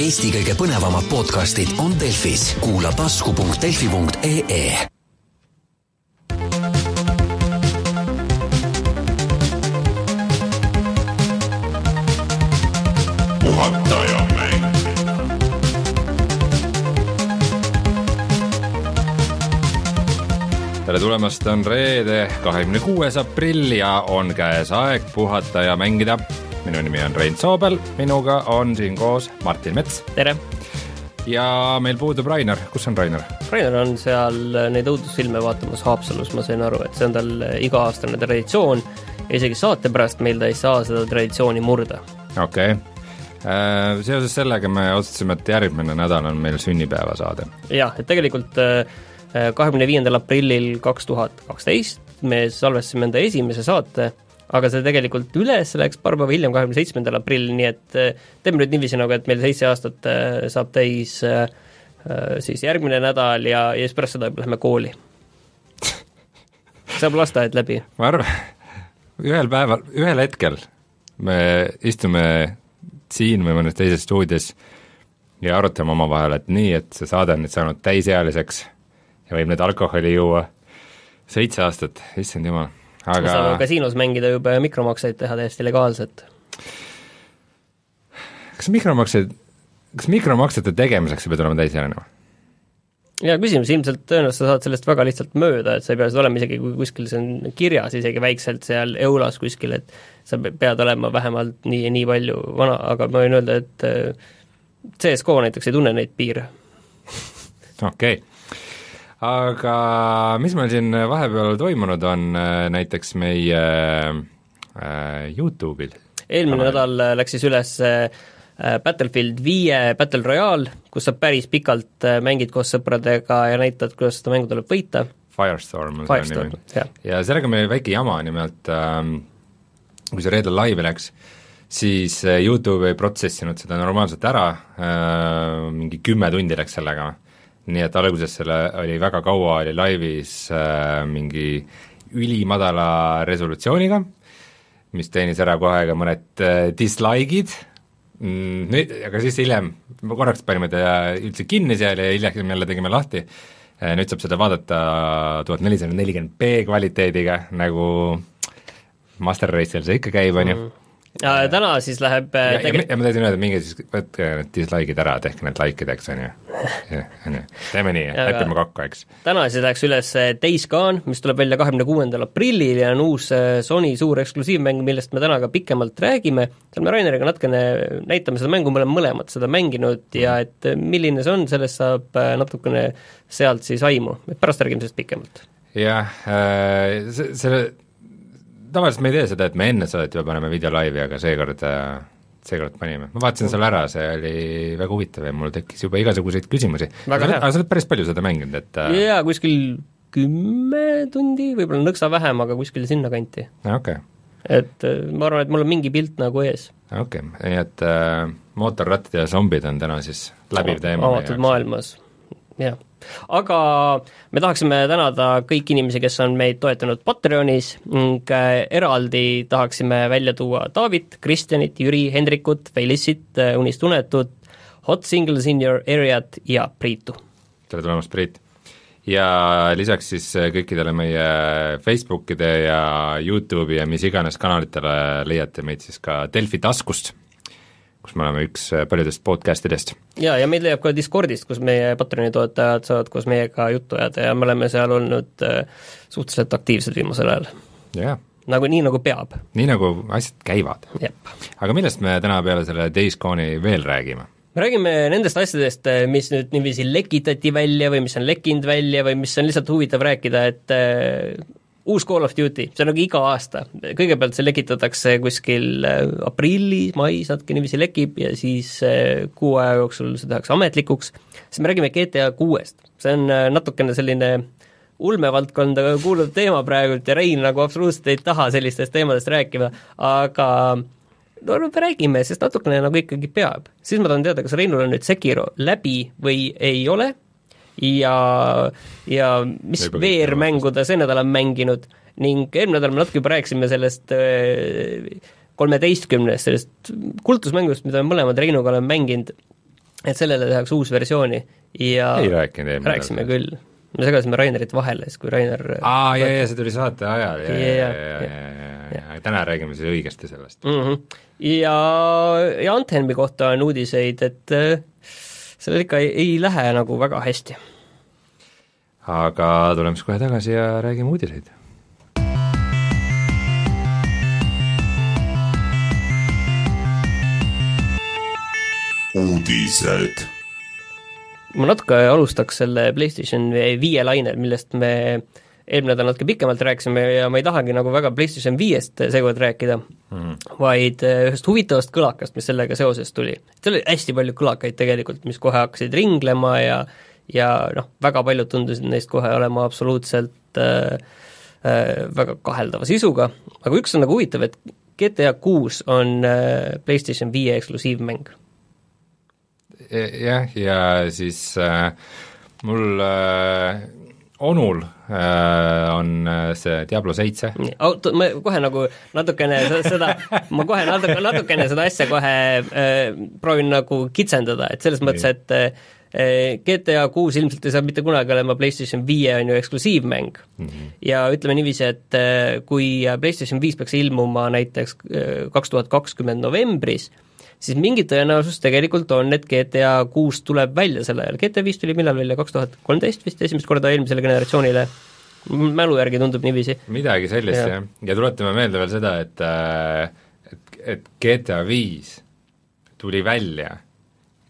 Eesti kõige põnevamad podcastid on Delfis, kuula tasku.delfi.ee puhatajamäng. tere tulemast, on reede, kahekümne kuues aprill ja on käes aeg puhata ja mängida. Minu nimi on Rein Soobel, minuga on siin koos Martin Mets tere! ja meil puudub Rainer, kus on Rainer? Rainer on seal neid õudusfilme vaatamas Haapsalus, ma sain aru, et see on tal iga-aastane traditsioon ja isegi saate pärast meil ta ei saa seda traditsiooni murda. okei okay., seoses sellega me otsustasime, et järgmine nädal on meil sünnipäevasaade. jah, et tegelikult kahekümne viiendal aprillil kaks tuhat kaksteist me salvestasime enda esimese saate, aga see tegelikult üles läks paar päeva hiljem, kahekümne seitsmendal aprillil, nii et eh, teeme nüüd niiviisi nagu, et meil seitse aastat eh, saab täis eh, siis järgmine nädal ja, ja siis pärast seda lähme kooli. saab lasteaed läbi ma arvan, ühel päeval, ühel hetkel me istume siin või mõnes teises stuudios ja arutame omavahel, et nii, et see saade on nüüd saanud täisealiseks ja võib nüüd alkoholi juua. seitse aastat, issand jumal, aga.... saame aga kasiinos mängida juba ja mikromakseid teha täiesti legaalselt. kas mikromaksed, kas mikromaksete tegemiseks sa pead olema täisealine või? hea küsimus, ilmselt tõenäoliselt sa saad sellest väga lihtsalt mööda, et sa ei pea seda olema isegi, kui kuskil see on kirjas isegi väikselt seal eulas kuskil, et sa pe- pead olema vähemalt nii ja nii palju vana, aga ma võin öelda, et äh, CSGO näiteks ei tunne neid piire. okei okay., aga mis meil siin vahepeal toimunud on näiteks meie äh, Youtube'il? eelmine nädal äh, läks siis üles äh, Battlefield viie Battle Royale, kus sa päris pikalt äh, mängid koos sõpradega ja näitad, kuidas seda mängu tuleb võita, Firestorm on selle nimi., ja sellega oli meil väike jama, nimelt ähm, kui see reedel laivi läks, siis Youtube ei protsessinud seda normaalselt ära äh,, mingi kümme tundi läks sellega, nii et alguses selle oli väga kaua, oli laivis äh, mingi ülimadala resolutsiooniga, mis teenis ära kohe ka mõned äh, dislike'id mm,, nüüd, aga siis hiljem, korraks panime ta üldse kinni seal ja hiljem jälle tegime lahti, nüüd saab seda vaadata tuhat nelisada nelikümmend B kvaliteediga, nagu Master Race'il see ikka käib, on ju. Ja täna siis läheb äh, ja, ja, tege- ja ma tahtsin öelda, minge siis, võtke need dislike'id ära, tehke need like ideks, on ju. on ju, teeme nii, Ja- lepime kokku, eks. täna siis läks üles äh, Days Gone, mis tuleb välja kahekümne kuuendal aprillil ja on uus äh, Sony suur eksklusiivmäng, millest me täna ka pikemalt räägime, seal me Raineriga natukene näitame seda mängu, me oleme mõlemad seda mänginud ja et äh, milline see on, sellest saab natukene sealt siis aimu, et pärast räägime sellest pikemalt. jah äh,, selle, tavaliselt me ei tee seda, et me enne saadet juba paneme video laivi, aga seekord äh, seekord panime, ma vaatasin selle ära, see oli väga huvitav ja mul tekkis juba igasuguseid küsimusi. Aga sa oled päris palju seda mänginud, et äh, jaa, kuskil kümme tundi, võib-olla nõksa vähem, aga kuskil sinnakanti. okei okay., et äh, ma arvan, et mul on mingi pilt nagu ees. okei okay., nii et äh, mootorrattad ja zombid on täna siis läbiv teema. avatud maailmas, jah. Aga me tahaksime tänada kõiki inimesi, kes on meid toetanud Patreonis ning äh, eraldi tahaksime välja tuua Daavit, Kristjanit, Jüri, Hendrikut, Felissit, Unistunetut, Hot Singles in your area't ja Priitu. tere tulemast, Priit! ja lisaks siis äh, kõikidele meie Facebookide ja Youtube'i ja mis iganes kanalitele leiate meid siis ka Delfi taskust, kus me oleme üks äh, paljudest podcast idest jaa, ja meid leiab ka Discordist, kus meie Patreoni toetajad saavad koos meiega juttu ajada ja me oleme seal olnud äh, suhteliselt aktiivsed viimasel ajal. jah, nagu nii, nagu peab. nii nagu asjad käivad. aga millest me täna peale selle Days Gone'i veel räägime? me räägime nendest asjadest, mis nüüd niiviisi lekitati välja või mis on lekkinud välja või mis on lihtsalt huvitav rääkida, et äh, uus Call of Duty, see on nagu iga aasta, kõigepealt see lekitatakse kuskil äh, aprillis, mais natuke niiviisi lekib ja siis äh, kuu aja jooksul see tehakse ametlikuks, siis me räägime GTA kuuest, see on äh, natukene selline ulmevaldkonda kuuluv teema praegult ja Rein nagu absoluutselt ei taha sellistest teemadest rääkida, aga no me räägime, sest natukene nagu ikkagi peab. siis ma tahan teada, kas Reinul on nüüd Sekiro läbi või ei ole ja, ja mis Võib-olla VR-mängu ta see nädal on mänginud ning eelmine nädal me natuke juba rääkisime sellest kolmeteistkümnest, sellest kultusmängust, mida me mõlemad Reinuga oleme mänginud et sellele tehakse uus versiooni ja ei rääkinud eelmine rääkisime küll. me segasime Rainerit vahele, siis kui Rainer aa, jaa, jaa, see tuli saate ajal, jaa, Jaa, jaa, jaa, jaa, täna räägime siis õigesti sellest. mm. -hmm. ja, ja Anthenmi kohta on uudiseid, et äh, sellel ikka ei, ei lähe nagu väga hästi. aga tuleme siis kohe tagasi ja räägime uudiseid. uudised ma natuke alustaks selle PlayStation viie lainel, millest me eelmine nädal natuke pikemalt rääkisime ja ma ei tahagi nagu väga PlayStation viiest seekord rääkida mm, vaid äh, ühest huvitavast kõlakast, mis sellega seoses tuli. seal oli hästi palju kõlakaid tegelikult, mis kohe hakkasid ringlema ja ja noh, väga paljud tundusid neist kohe olema absoluutselt äh, äh, väga kaheldava sisuga, aga üks on nagu huvitav, et GTA kuus on äh, PlayStation viie eksklusiivmäng. Jah, ja siis äh, mul äh, onul äh, on äh, see Diablo seitse. oota, ma kohe nagu natukene seda, ma kohe natuke, natukene seda asja kohe äh, proovin nagu kitsendada, et selles mõttes, et äh, GTA kuus ilmselt ei saa mitte kunagi olema PlayStation viie on ju eksklusiivmäng mm. -hmm. ja ütleme niiviisi, et äh, kui PlayStation viis peaks ilmuma näiteks kaks tuhat kakskümmend novembris, siis mingi tõenäosus tegelikult on, et GTA kuus tuleb välja sel ajal, GTA viis tuli millal välja, kaks tuhat kolmteist vist esimest korda eelmisele generatsioonile, mälu järgi tundub niiviisi. midagi sellist ja. jah, ja tuletame meelde veel seda, et äh, et, et GTA viis tuli välja,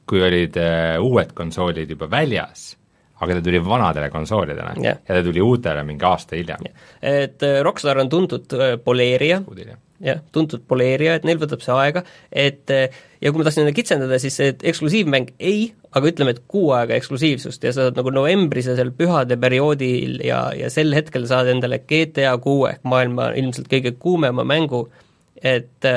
kui olid äh, uued konsoolid juba väljas aga ta tuli vanadele konsoolidele. Yeah. ja ta tuli uutele mingi aasta hiljem. Yeah.. et äh, Rockstar on tuntud poleerija, jah, tuntud poleerija, et neil võtab see aega, et ja kui ma tahtsin kitsendada, siis see eksklusiivmäng ei, aga ütleme, et kuu aega eksklusiivsust ja sa saad nagu novembris ja seal pühade perioodil ja, ja sel hetkel saad endale GTA kuue ehk maailma ilmselt kõige kuumema mängu, et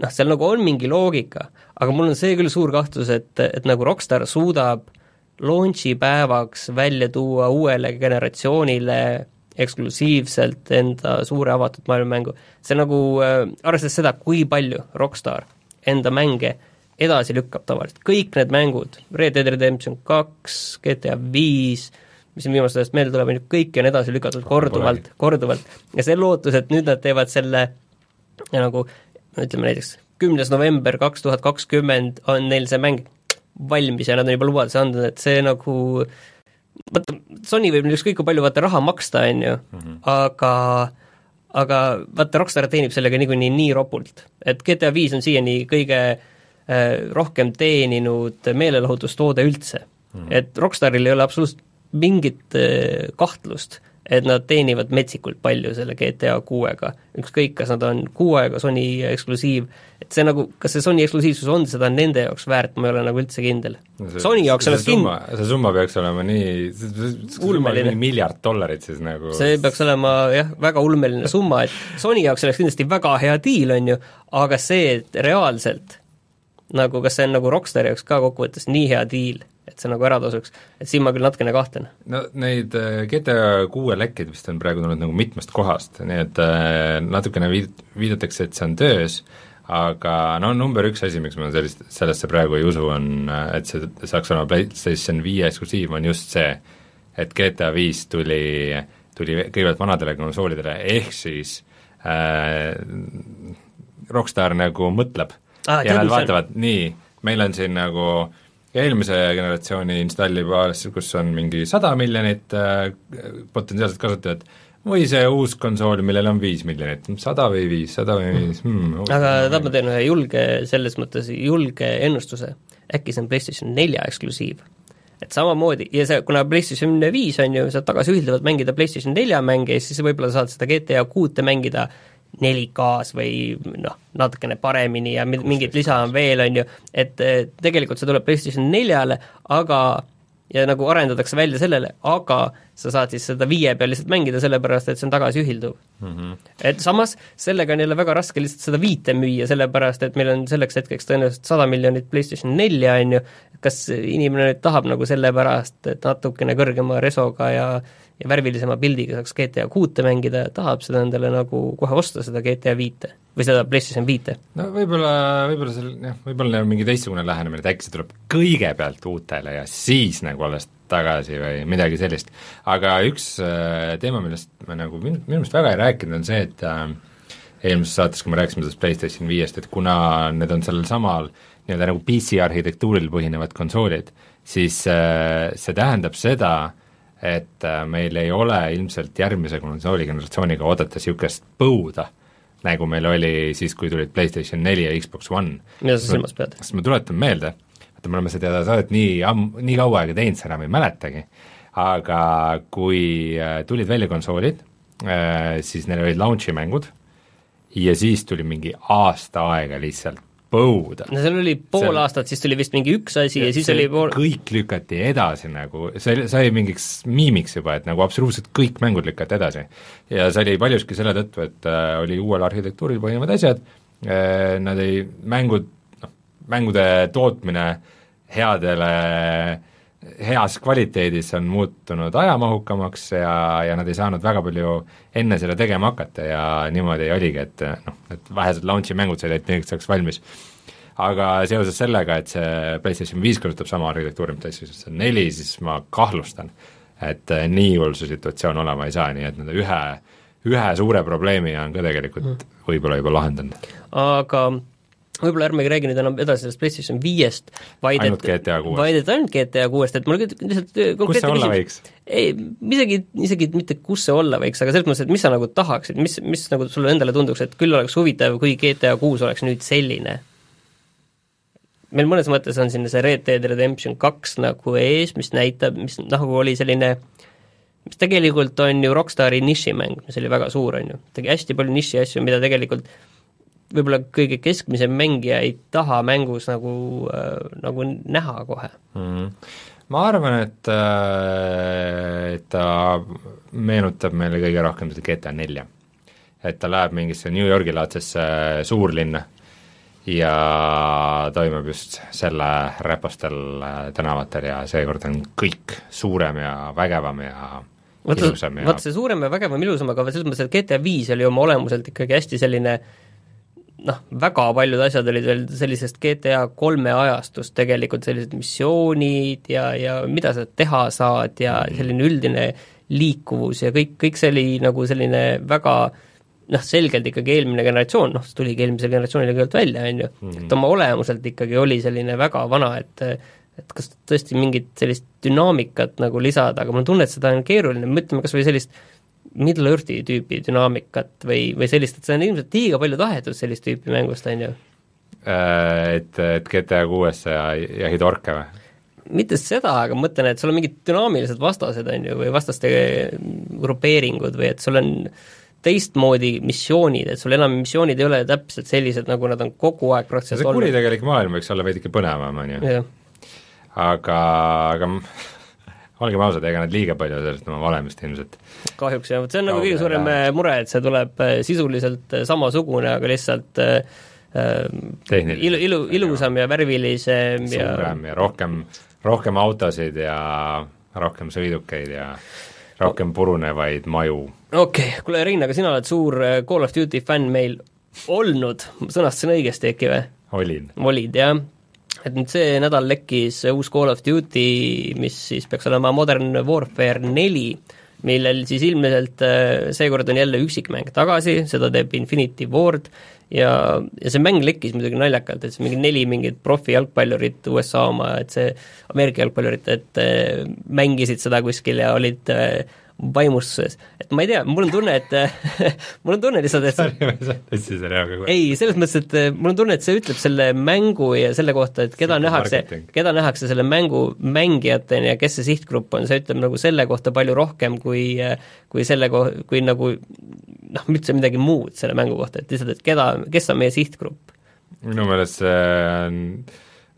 noh, seal nagu on mingi loogika, aga mul on see küll suur kahtlus, et, et nagu Rockstar suudab launch'i päevaks välja tuua uuele generatsioonile eksklusiivselt enda suure avatud maailma mängu. see nagu äh,, arvestades seda, kui palju Rockstar enda mänge edasi lükkab tavaliselt, kõik need mängud, Red Dead Redemption kaks, GTA viis, mis siin viimasest ajast meelde tuleb, on ju, kõiki on edasi lükatud korduvalt, korduvalt, ja see lootus, et nüüd nad teevad selle ja nagu ütleme näiteks kümnes november kaks tuhat kakskümmend on neil see mäng valmis ja nad on juba lubaduse andnud, et see nagu vaata, Sony võib neile ükskõik kui palju vaata raha maksta, on ju mm, -hmm. aga aga vaata, Rockstar teenib sellega niikuinii nii ropult, et GTA viis on siiani kõige äh, rohkem teeninud meelelahutustoode üldse mm. -hmm. et Rockstaril ei ole absoluutselt mingit äh, kahtlust, et nad teenivad metsikult palju selle GTA kuuega, ükskõik, kas nad on kuu aega Sony eksklusiiv, et see nagu, kas see Sony eksklusiivsus on seda nende jaoks väärt, ma ei ole nagu üldse kindel no. Sony jaoks oleks kind-... see summa peaks olema nii, ulmeline. miljard dollarit siis nagu see peaks olema jah, väga ulmeline summa, et Sony jaoks oleks kindlasti väga hea diil, on ju, aga see, et reaalselt nagu kas see on nagu Rockstari jaoks ka kokkuvõttes nii hea diil, et see nagu ära tasuks, et siin ma küll natukene kahtlen. no neid äh, GTA kuue lekkeid vist on praegu tulnud nagu mitmest kohast, nii et äh, natukene viid-, viidatakse, et see on töös, aga no number üks asi, miks ma sellist, sellesse praegu ei usu, on, äh, et see saaks olema PlayStation viie eksklusiiv, on just see, et GTA viis tuli, tuli kõigepealt vanadele konsoolidele, ehk siis äh, Rockstar nagu mõtleb. Ah, ja nad vaatavad, nii, meil on siin nagu eelmise generatsiooni installibaas, kus on mingi sada miljonit äh, potentsiaalset kasutajat, või see uus konsool, millel on viis miljonit, sada või viis, sada või viis hmm,, aga täna ma teen ühe julge, selles mõttes julge ennustuse, äkki see on PlayStation nelja eksklusiiv? Et samamoodi, ja see, kuna PlayStation viis on ju, saad tagasiühildavalt mängida PlayStation nelja mänge ja siis võib-olla saad seda GTA kuute mängida 4K-s või noh, natukene paremini ja mingit lisa on veel, on ju, et tegelikult see tuleb PlayStation neljale, aga ja nagu arendatakse välja sellele, aga sa saad siis seda viie peal lihtsalt mängida, sellepärast et see on tagasiühilduv mm. -hmm. et samas, sellega on jälle väga raske lihtsalt seda viite müüa, sellepärast et meil on selleks hetkeks tõenäoliselt sada miljonit PlayStation nelja, on ju, kas inimene nüüd tahab nagu sellepärast, et natukene kõrgema resoga ja ja värvilisema pildiga saaks GTA kuute mängida, tahab seda endale nagu kohe osta, seda GTA viite või seda PlayStation viite. no võib-olla, võib-olla seal jah, võib-olla neil on mingi teistsugune lähenemine, et äkki see tuleb kõigepealt uutele ja siis nagu alles tagasi või midagi sellist. aga üks äh, teema, millest me nagu minu, minu meelest väga ei rääkinud, on see, et äh, eelmises saates, kui me rääkisime sellest PlayStation viiest, et kuna need on sellel samal nii-öelda nagu PC arhitektuuril põhinevad konsoolid, siis äh, see tähendab seda, et äh, meil ei ole ilmselt järgmise konsooli generatsiooniga oodata niisugust põuda, nagu meil oli siis, kui tulid PlayStation neli ja Xbox One. mida sa silmas pead? sest ma tuletan meelde, vaata, me oleme seda saadet nii amm-, nii kaua aega teinud, sa enam ei mäletagi, aga kui äh, tulid välja konsoolid, siis neil olid launch'i mängud ja siis tuli mingi aasta aega lihtsalt põuda. no seal oli pool seal... aastat, siis tuli vist mingi üks asi ja, ja siis oli pool kõik lükati edasi nagu, see sai mingiks miimiks juba, et nagu absoluutselt kõik mängud lükati edasi. ja see oli paljuski selle tõttu, et äh, oli uuel arhitektuuril põhinevad asjad äh,, nad ei, mängud, noh, mängude tootmine headele heas kvaliteedis on muutunud ajamahukamaks ja, ja nad ei saanud väga palju enne seda tegema hakata ja niimoodi oligi, et noh, et vähesed launch'i mängud said neljaks ajaks valmis. aga seoses sellega, et see PlayStation viis kasutab sama arhitektuuri, mis PlayStation neli, siis ma kahtlustan, et nii hull see situatsioon olema ei saa, nii et nad ühe, ühe suure probleemi on ka tegelikult mm. võib-olla juba lahendanud. aga võib-olla ärmegi räägi nüüd enam edasi sellest PlayStation viiest, vaid ainult et, GTA kuuest? vaid et ainult GTA kuuest, et mul lihtsalt kus see olla võiks? ei, isegi, isegi mitte kus see olla võiks, aga selles mõttes, et mis sa nagu tahaksid, mis, mis nagu sulle endale tunduks, et küll oleks huvitav, kui GTA kuus oleks nüüd selline? meil mõnes mõttes on siin see Red Dead Redemption kaks nagu ees, mis näitab, mis nagu oli selline mis tegelikult on ju Rockstari nišimäng, mis oli väga suur, on ju, tegi hästi palju niši asju, mida tegelikult võib-olla kõige keskmisem mängija ei taha mängus nagu äh,, nagu näha kohe mm. -hmm. ma arvan, et äh,, et ta meenutab meile kõige rohkem seda GTA nelja. et ta läheb mingisse New Yorgi laadsesse suurlinna ja toimub just selle räpastel äh, tänavatel ja seekord on kõik suurem ja vägevam ja vaata, vaata see suurem ja vägevam, ilusam, aga selles mõttes, et GTA viis oli oma olemuselt ikkagi hästi selline äh, noh, väga paljud asjad olid veel sellisest GTA kolme ajastust tegelikult, sellised missioonid ja, ja mida sa teha saad ja mhm. selline üldine liikuvus ja kõik, kõik see oli nagu selline väga noh, selgelt ikkagi eelmine generatsioon, noh, see tuligi eelmisel generatsioonil kõigepealt välja, on ju, et mhm. oma olemuselt ikkagi oli selline väga vana, et et kas tõesti mingit sellist dünaamikat nagu lisada, aga mul on tunne, et seda on keeruline, mõtleme kas või sellist Middle Earthi tüüpi dünaamikat või, või sellist, et see on ilmselt liiga palju tahetud sellist tüüpi mängust, on ju? Äh, et, et GTA kuues sa jahid orke või? mitte seda, aga mõtlen, et sul on mingid dünaamilised vastased, on ju, või vastaste grupeeringud või et sul on teistmoodi missioonid, et sul enam missioonid ei ole täpselt sellised, nagu nad on kogu aeg praktiliselt olnud. kuritegelik maailm võiks olla veidike põnevam, on ju. aga, aga olgem ausad, ega nad liiga palju sellest oma valemist ilmselt kahjuks jah, vot see on nagu kõige suurem äh, mure, et see tuleb äh, sisuliselt äh, samasugune, aga lihtsalt ilu, ilu, ilusam ja värvilisem ja suurem ja rohkem, rohkem autosid ja rohkem sõidukeid ja rohkem purunevaid maju. okei okay., kuule Rein, aga sina oled suur Call of Duty fänn meil olnud, sõnastasin õigesti äkki või? olin. olid, jah et nüüd see nädal lekkis uus Call of Duty, mis siis peaks olema Modern Warfare neli, millel siis ilmselt äh, seekord on jälle üksikmäng tagasi, seda teeb Infinity Ward ja, ja see mäng lekkis muidugi naljakalt, et see mingi neli mingit profi jalgpallurit USA oma, et see Ameerika jalgpallurit, et äh, mängisid seda kuskil ja olid äh, vaimustuses. et ma ei tea, mul on tunne, et mul on tunne lihtsalt, et see ei, selles mõttes, et eh, mul on tunne, et see ütleb selle mängu ja selle kohta, et keda nähakse, keda nähakse selle mängu mängijatena ja kes see sihtgrupp on, see ütleb nagu selle kohta palju rohkem kui kui selle ko-, kui nagu noh, üldse midagi muud selle mängu kohta, et lihtsalt, et keda, kes on meie sihtgrupp. minu meelest see on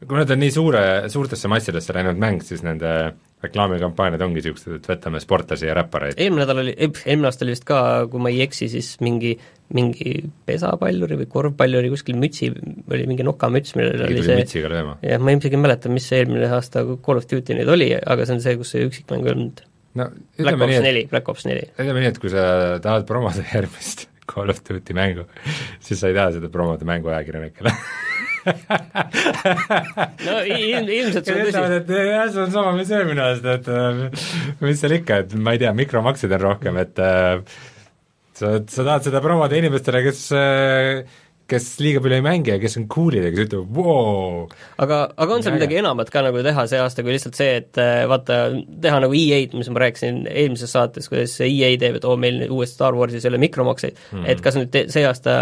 kui nad on nii suure, suurtesse massidesse läinud mäng, siis nende reklaamikampaaniad ongi niisugused, et võtame sportlasi ja räppareid. eelmine nädal oli, eelmine aasta oli vist ka, kui ma ei eksi, siis mingi, mingi pesapalluri või korvpalluri kuskil mütsi, oli mingi nokamüts, millel oli see mütsiga lööma. jah, ma isegi ei mäleta, mis see eelmine aasta Call of Duty nüüd oli, aga see on see, kus see üksikmäng ei olnud. no ütleme nii, et Black Ops neli. ütleme nii, et kui sa tahad promoda järgmist Call of Duty mängu, siis sa ei taha seda promoda mänguajakirjanikele no ilm, ilmselt see on tõsi. jah, see on sama, mis eelmine aasta, et äh, mis seal ikka, et ma ei tea, mikromaksed on rohkem, et äh, sa, sa tahad seda promoda inimestele, kes äh, kes liiga palju ei mängi ja kes on cool'id ja kes ütlevad voo. aga, aga on seal midagi enamat ka nagu teha see aasta, kui lihtsalt see, et vaata, teha nagu EA-d, mis ma rääkisin eelmises saates, kuidas EA teeb, et oo, meil uues Star Warsis ei ole mikromakseid mm. -hmm. et kas nüüd see aasta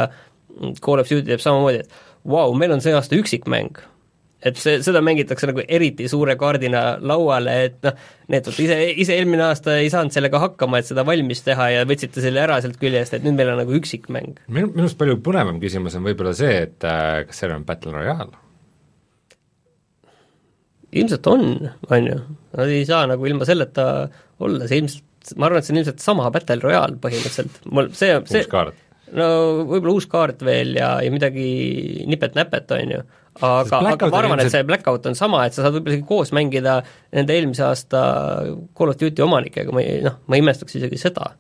Call of Duty teeb samamoodi, et vau wow,, meil on see aasta üksikmäng. et see, seda mängitakse nagu eriti suure kaardina lauale, et noh, need ise, ise eelmine aasta ei saanud sellega hakkama, et seda valmis teha ja võtsite selle ära sealt küljest, et nüüd meil on nagu üksikmäng. minu, minu arust palju põnevam küsimus on võib-olla see, et äh, kas seal on Battle Royale? ilmselt on, on ju, nad ei saa nagu ilma selleta olla, see ilmselt, ma arvan, et see on ilmselt sama Battle Royale põhimõtteliselt, mul see, see uus kaart? No võib-olla uus kaart veel ja, ja midagi nipet-näpet, on ju. aga, aga ma arvan, et see Blackout on sama, et sa saad võib-olla isegi koos mängida nende eelmise aasta Call of Duty omanikega, ma ei noh, ma ei imestaks isegi seda.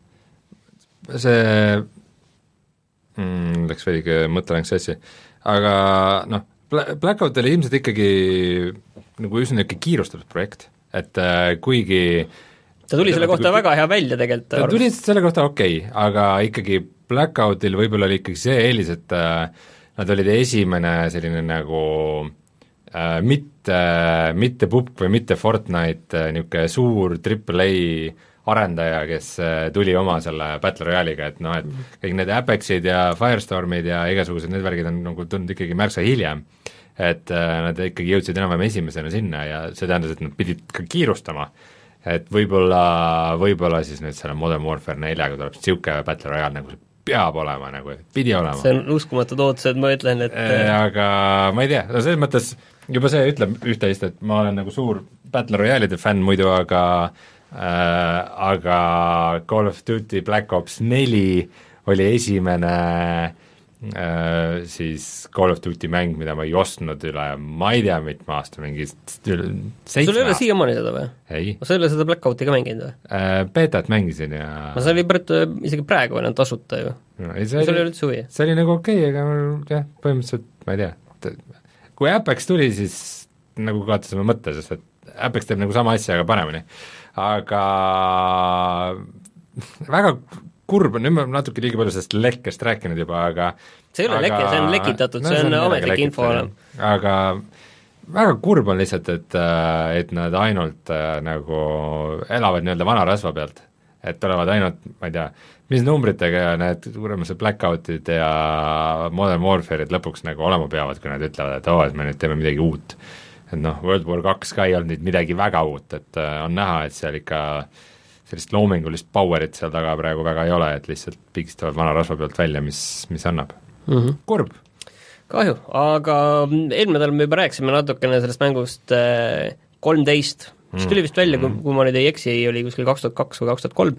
see mm, läks veidike mõtteläng sassi, aga noh, Bla-, Blackout oli ilmselt ikkagi nagu üsna niisugune kiirustatud projekt, et äh, kuigi ta tuli selle kohta väga hea välja tegelikult. ta tuli selle kohta okei okay,, aga ikkagi Blackoutil võib-olla oli ikkagi see eelis, et äh, nad olid esimene selline nagu äh, mitte, mitte Pupk või mitte Fortnite äh, niisugune suur triple A arendaja, kes äh, tuli oma selle Battle Royale'iga, et noh, et kõik need Apexid ja Firestormid ja igasugused need värgid on nagu tulnud ikkagi märksa hiljem. et äh, nad ikkagi jõudsid enam-vähem esimesena sinna ja see tähendas, et nad pidid ka kiirustama et võib-olla, võib-olla siis nüüd selle Modern Warfare neljaga tuleb niisugune Battle Royale, nagu see peab olema, nagu pidi olema. see on uskumatud ootused, ma ütlen, et Äh, aga ma ei tea, no selles mõttes juba see ütleb üht-teist, et ma olen nagu suur Battle Royale'ide fänn muidu, aga äh, aga Call of Duty Black Ops neli oli esimene äh, siis Call of Duty mäng, mida ma ei ostnud üle ma ei tea mitme aasta, mingi üle sul ei seitsme ole siiamaani seda või? sa ei ole seda Blackouti ka mänginud või? äh, betat mängisin ja no see oli pärit isegi praegu on tasuta ju. no, sul ei ole üldse huvi? see oli nagu okei okay,, aga jah, põhimõtteliselt ma ei tea, kui Apex tuli, siis nagu kaotasime mõtte, sest et Apex teeb nagu sama asja, aga paremini. aga väga kurb nüüd me oleme natuke liiga palju sellest lekkest rääkinud juba, aga see ei ole leke, see on lekitatud, see on ametlik info. aga väga kurb on lihtsalt, et, et nad ainult äh, nagu elavad nii-öelda vana rasva pealt. et tulevad ainult, ma ei tea, mis numbritega need kuremased blackout'id ja Modern Warfare'id lõpuks nagu olema peavad, kui nad ütlevad, et oo, et me nüüd teeme midagi uut. et noh, World War kaks ka ei olnud nüüd midagi väga uut, et äh, on näha, et seal ikka sellist loomingulist power'it seal taga praegu väga ei ole, et lihtsalt pigistavad vana rasva pealt välja, mis, mis annab mm. -hmm. kurb kahju, aga eelmine nädal me juba rääkisime natukene sellest mängust kolmteist äh,, mis tuli vist välja, kui, kui ma nüüd ei eksi, oli kuskil kaks tuhat kaks või kaks tuhat kolm,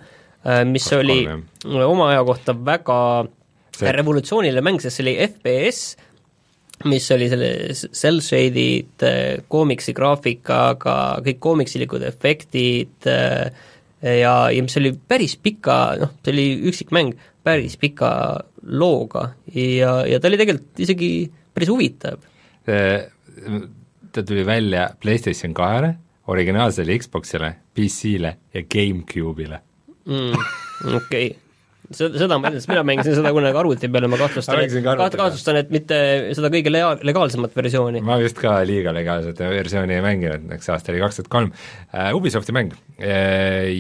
mis 2003, oli oma aja kohta väga see... revolutsiooniline mäng, sest see oli FPS, mis oli selle cel-shaded koomiksi graafikaga, kõik koomiksilikud efektid äh, ja, ja mis oli päris pika, noh, see oli üksikmäng, päris pika looga ja, ja ta oli tegelikult isegi päris huvitav. ta tuli välja PlayStation kahele, originaalsele Xboxile, PC-le ja GameCube'ile mm,. okei okay seda, ma mina mängisin seda kunagi arvuti peal ja ma kahtlustan, et, kahtlustan, et mitte seda kõige lega-, legaalsemat versiooni. ma vist ka liiga legaalset versiooni ei mänginud, eks aasta oli kaks tuhat kolm. Ubisofti mäng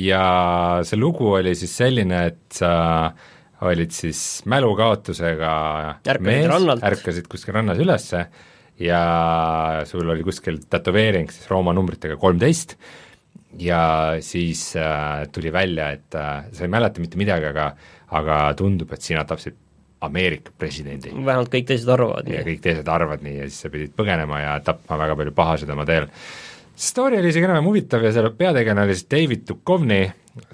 ja see lugu oli siis selline, et sa olid siis mälukaotusega ärkasid mees, rannalt. ärkasid kuskil rannas ülesse ja sul oli kuskil tätoveering siis Rooma numbritega kolmteist ja siis äh, tuli välja, et äh, sa ei mäleta mitte midagi, aga aga tundub, et sina tapsid Ameerika presidendi. vähemalt kõik teised arvavad ja nii. kõik teised arvavad nii ja siis sa pidid põgenema ja tapma väga palju pahasid oma teel. story oli isegi enam-vähem huvitav ja selle peategelane oli siis David Duchovny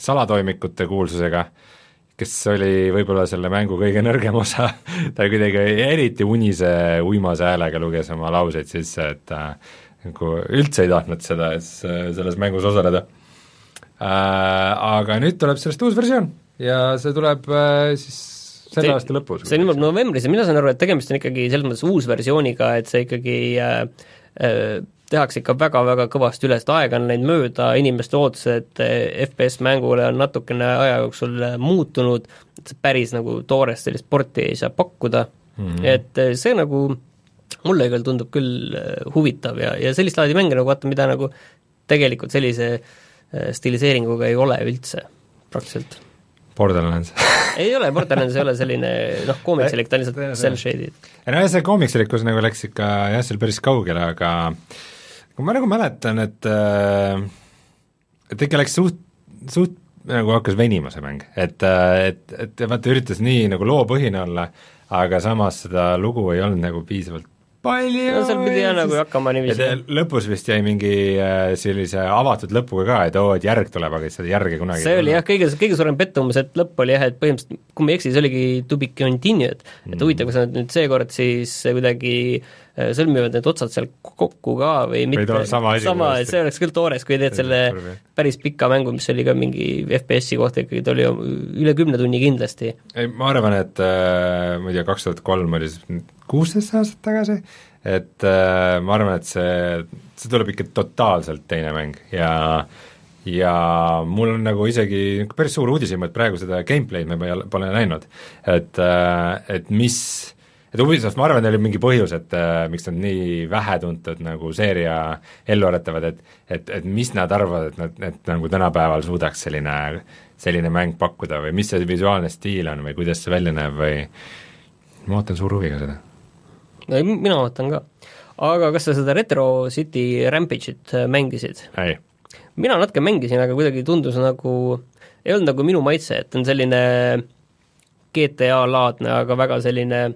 salatoimikute kuulsusega, kes oli võib-olla selle mängu kõige nõrgem osa, ta kuidagi eriti unise uimase häälega luges oma lauseid sisse, et ta nagu üldse ei tahtnud seda, selles mängus osaleda äh,. Aga nüüd tuleb sellest uus versioon ja see tuleb äh, siis selle aasta lõpus. see ilmub novembris ja mina saan aru, et tegemist on ikkagi selles mõttes uusversiooniga, et see ikkagi äh, äh, tehakse ikka väga-väga kõvasti üle, sest aega on läinud mööda, inimeste ootused äh, FPS mängule on natukene aja jooksul äh, muutunud, et see päris nagu toorest sellist porti ei saa pakkuda mm, -hmm. et see nagu mulle küll tundub küll huvitav ja, ja sellist laadi mänge nagu vaata, mida nagu tegelikult sellise stiliseeringuga ei ole üldse praktiliselt Borderlands. Ei ole, Borderlands ei ole selline noh, koomiksilik, ta on lihtsalt cel-shaded. ei no see koomiksilikkus nagu läks ikka jah, seal päris kaugele, aga ma nagu mäletan, et äh, et ikka läks suht, suht nagu hakkas venima see mäng, et, et, et vaata, üritas nii nagu loopõhine olla, aga samas seda lugu ei olnud nagu piisavalt palju no seal pidi jah nagu hakkama niiviisi. lõpus vist jäi mingi äh, sellise avatud lõpuga ka, et oo, et järg tuleb, aga seda järge kunagi see oli jah, kõige, kõige suurem pettumus, et lõpp oli jah, et põhimõtteliselt kui ma ei eksi, see oligi to be continued, et mm. huvitav, kas nad nüüd seekord siis kuidagi äh, sõlmivad need otsad seal kokku ka või mitte, sama, sama, et see oleks küll toores, kui teed selle päris pika mängu, mis oli ka mingi FPS-i kohta ikkagi, ta oli üle kümne tunni kindlasti. ei, ma arvan, et äh, ma ei tea, kaks tuhat kolm oli siis kuusteist aastat tagasi, et äh, ma arvan, et see, see tuleb ikka totaalselt teine mäng ja ja mul on nagu isegi päris suur uudishimu, et praegu seda gameplay'd me pole näinud. et, äh, et mis, et Ubisoft, ma arvan, neil oli mingi põhjus, et äh, miks nad nii vähetuntud nagu seeria ellu aretavad, et et, et mis nad arvavad, et nad, et nagu tänapäeval suudaks selline, selline mäng pakkuda või mis see visuaalne stiil on või kuidas see välja näeb või ma ootan suure huviga seda no mina ootan ka. aga kas sa seda Retro City Rampage'it äh, mängisid? mina natuke mängisin, aga kuidagi tundus nagu, ei olnud nagu minu maitse, et on selline GTA-laadne, aga väga selline äh,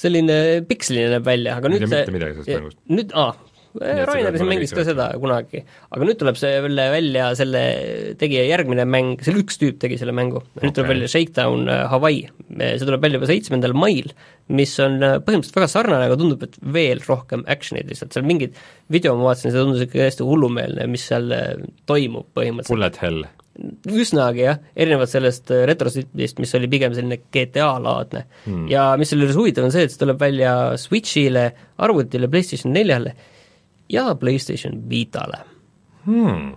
selline piksline näeb välja, aga nüüd see nüüd, aa, Rainer siin mängis ka seda kunagi, aga nüüd tuleb selle välja, selle tegija järgmine mäng, seal üks tüüp tegi selle mängu, nüüd okay. tuleb välja Shakedown äh, Hawaii, see tuleb välja juba seitsmendal mail, mis on äh, põhimõtteliselt väga sarnane, aga tundub, et veel rohkem action'it lihtsalt, seal mingid video ma vaatasin, see tundus ikka täiesti hullumeelne, mis seal äh, toimub põhimõtteliselt. Bullet hell. Üsnagi jah, erinevalt sellest retrositist, mis oli pigem selline GTA-laadne hmm.. ja mis selle juures huvitav on see, et see tuleb välja Switchile, arvutile, PlayStation neljale ja PlayStation Vitale hmm..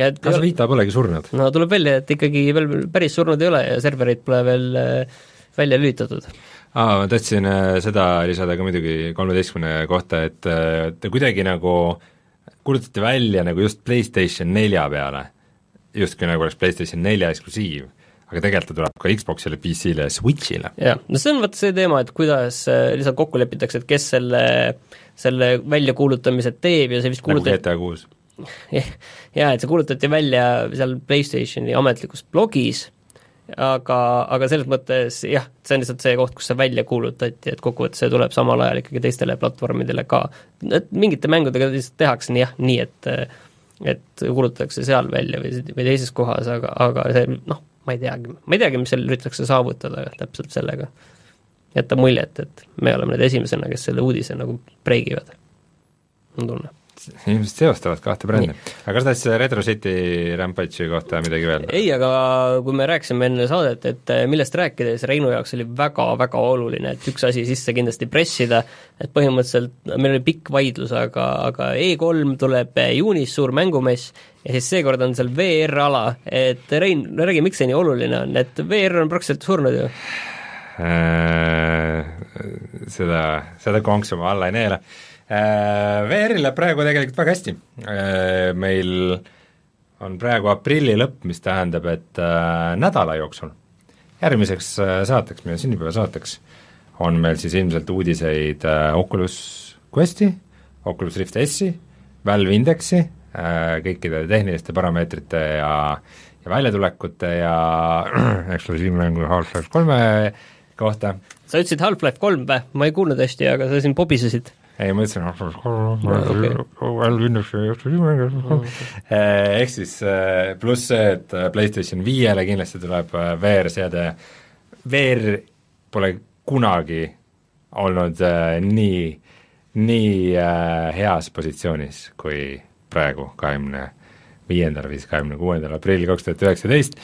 et kas Vita polegi surnud? no tuleb välja, et ikkagi veel päris surnud ei ole ja serverid pole veel äh, välja lülitatud. aa, ma tahtsin äh, seda lisada ka muidugi kolmeteistkümne kohta, et äh, te kuidagi nagu kuulutati välja nagu just PlayStation nelja peale, justkui nagu oleks PlayStation nelja eksklusiiv aga tegelikult ta tuleb ka Xboxile, PC-le ja Switchile. jah, no see on vaata see teema, et kuidas lihtsalt kokku lepitakse, et kes selle äh, selle väljakuulutamise teeb ja see vist kuulutati nagu GTA kuus. jaa, et see kuulutati välja seal PlayStationi ametlikus blogis, aga, aga selles mõttes jah, see on lihtsalt see koht, kus see välja kuulutati, et kokkuvõttes see tuleb samal ajal ikkagi teistele platvormidele ka. et mingite mängudega lihtsalt tehakse nii jah, nii et et kuulutatakse seal välja või, või teises kohas, aga, aga see noh, ma ei teagi, ma ei teagi, mis seal üritatakse saavutada täpselt sellega. Jätta muljet, et me oleme need esimesena, kes selle uudise nagu breigivad, on tunne inimesed seostavad kahte brändi. aga kas tahtsid Retro City Rampage'i kohta midagi öelda? ei, aga kui me rääkisime enne saadet, et eh, millest rääkides Reinu jaoks oli väga-väga oluline, et üks asi sisse kindlasti pressida, et põhimõtteliselt meil oli pikk vaidlus, aga, aga E3 tuleb juunis, suur mängumess, ja siis seekord on seal VR-ala, et Rein, räägi, miks see nii oluline on, et VR on praktiliselt surnud ju Äh, seda, seda konksu ma alla ei neela. Äh, VR-il läheb praegu tegelikult väga hästi, äh, meil on praegu aprilli lõpp, mis tähendab, et nädala jooksul, järgmiseks saateks, meie sünnipäevasaateks, on meil siis ilmselt uudiseid Oculus Questi, Oculus Rift S-i, Valve Indexi, kõikide tehniliste parameetrite ja ja väljatulekute ja eksklusiivmängu Half-Life kolme kohta. sa ütlesid Half-Life kolm või? ma ei kuulnud hästi, aga sa siin pobisesid. Ei, ma ütlesin Eh, ehk siis eh, pluss see, et eh, PlayStation viiele kindlasti tuleb VR-seade, VR pole kunagi olnud nii, nii heas positsioonis kui praegu, kahekümne viiendal või siis kahekümne kuuendal aprillil kaks tuhat üheksateist,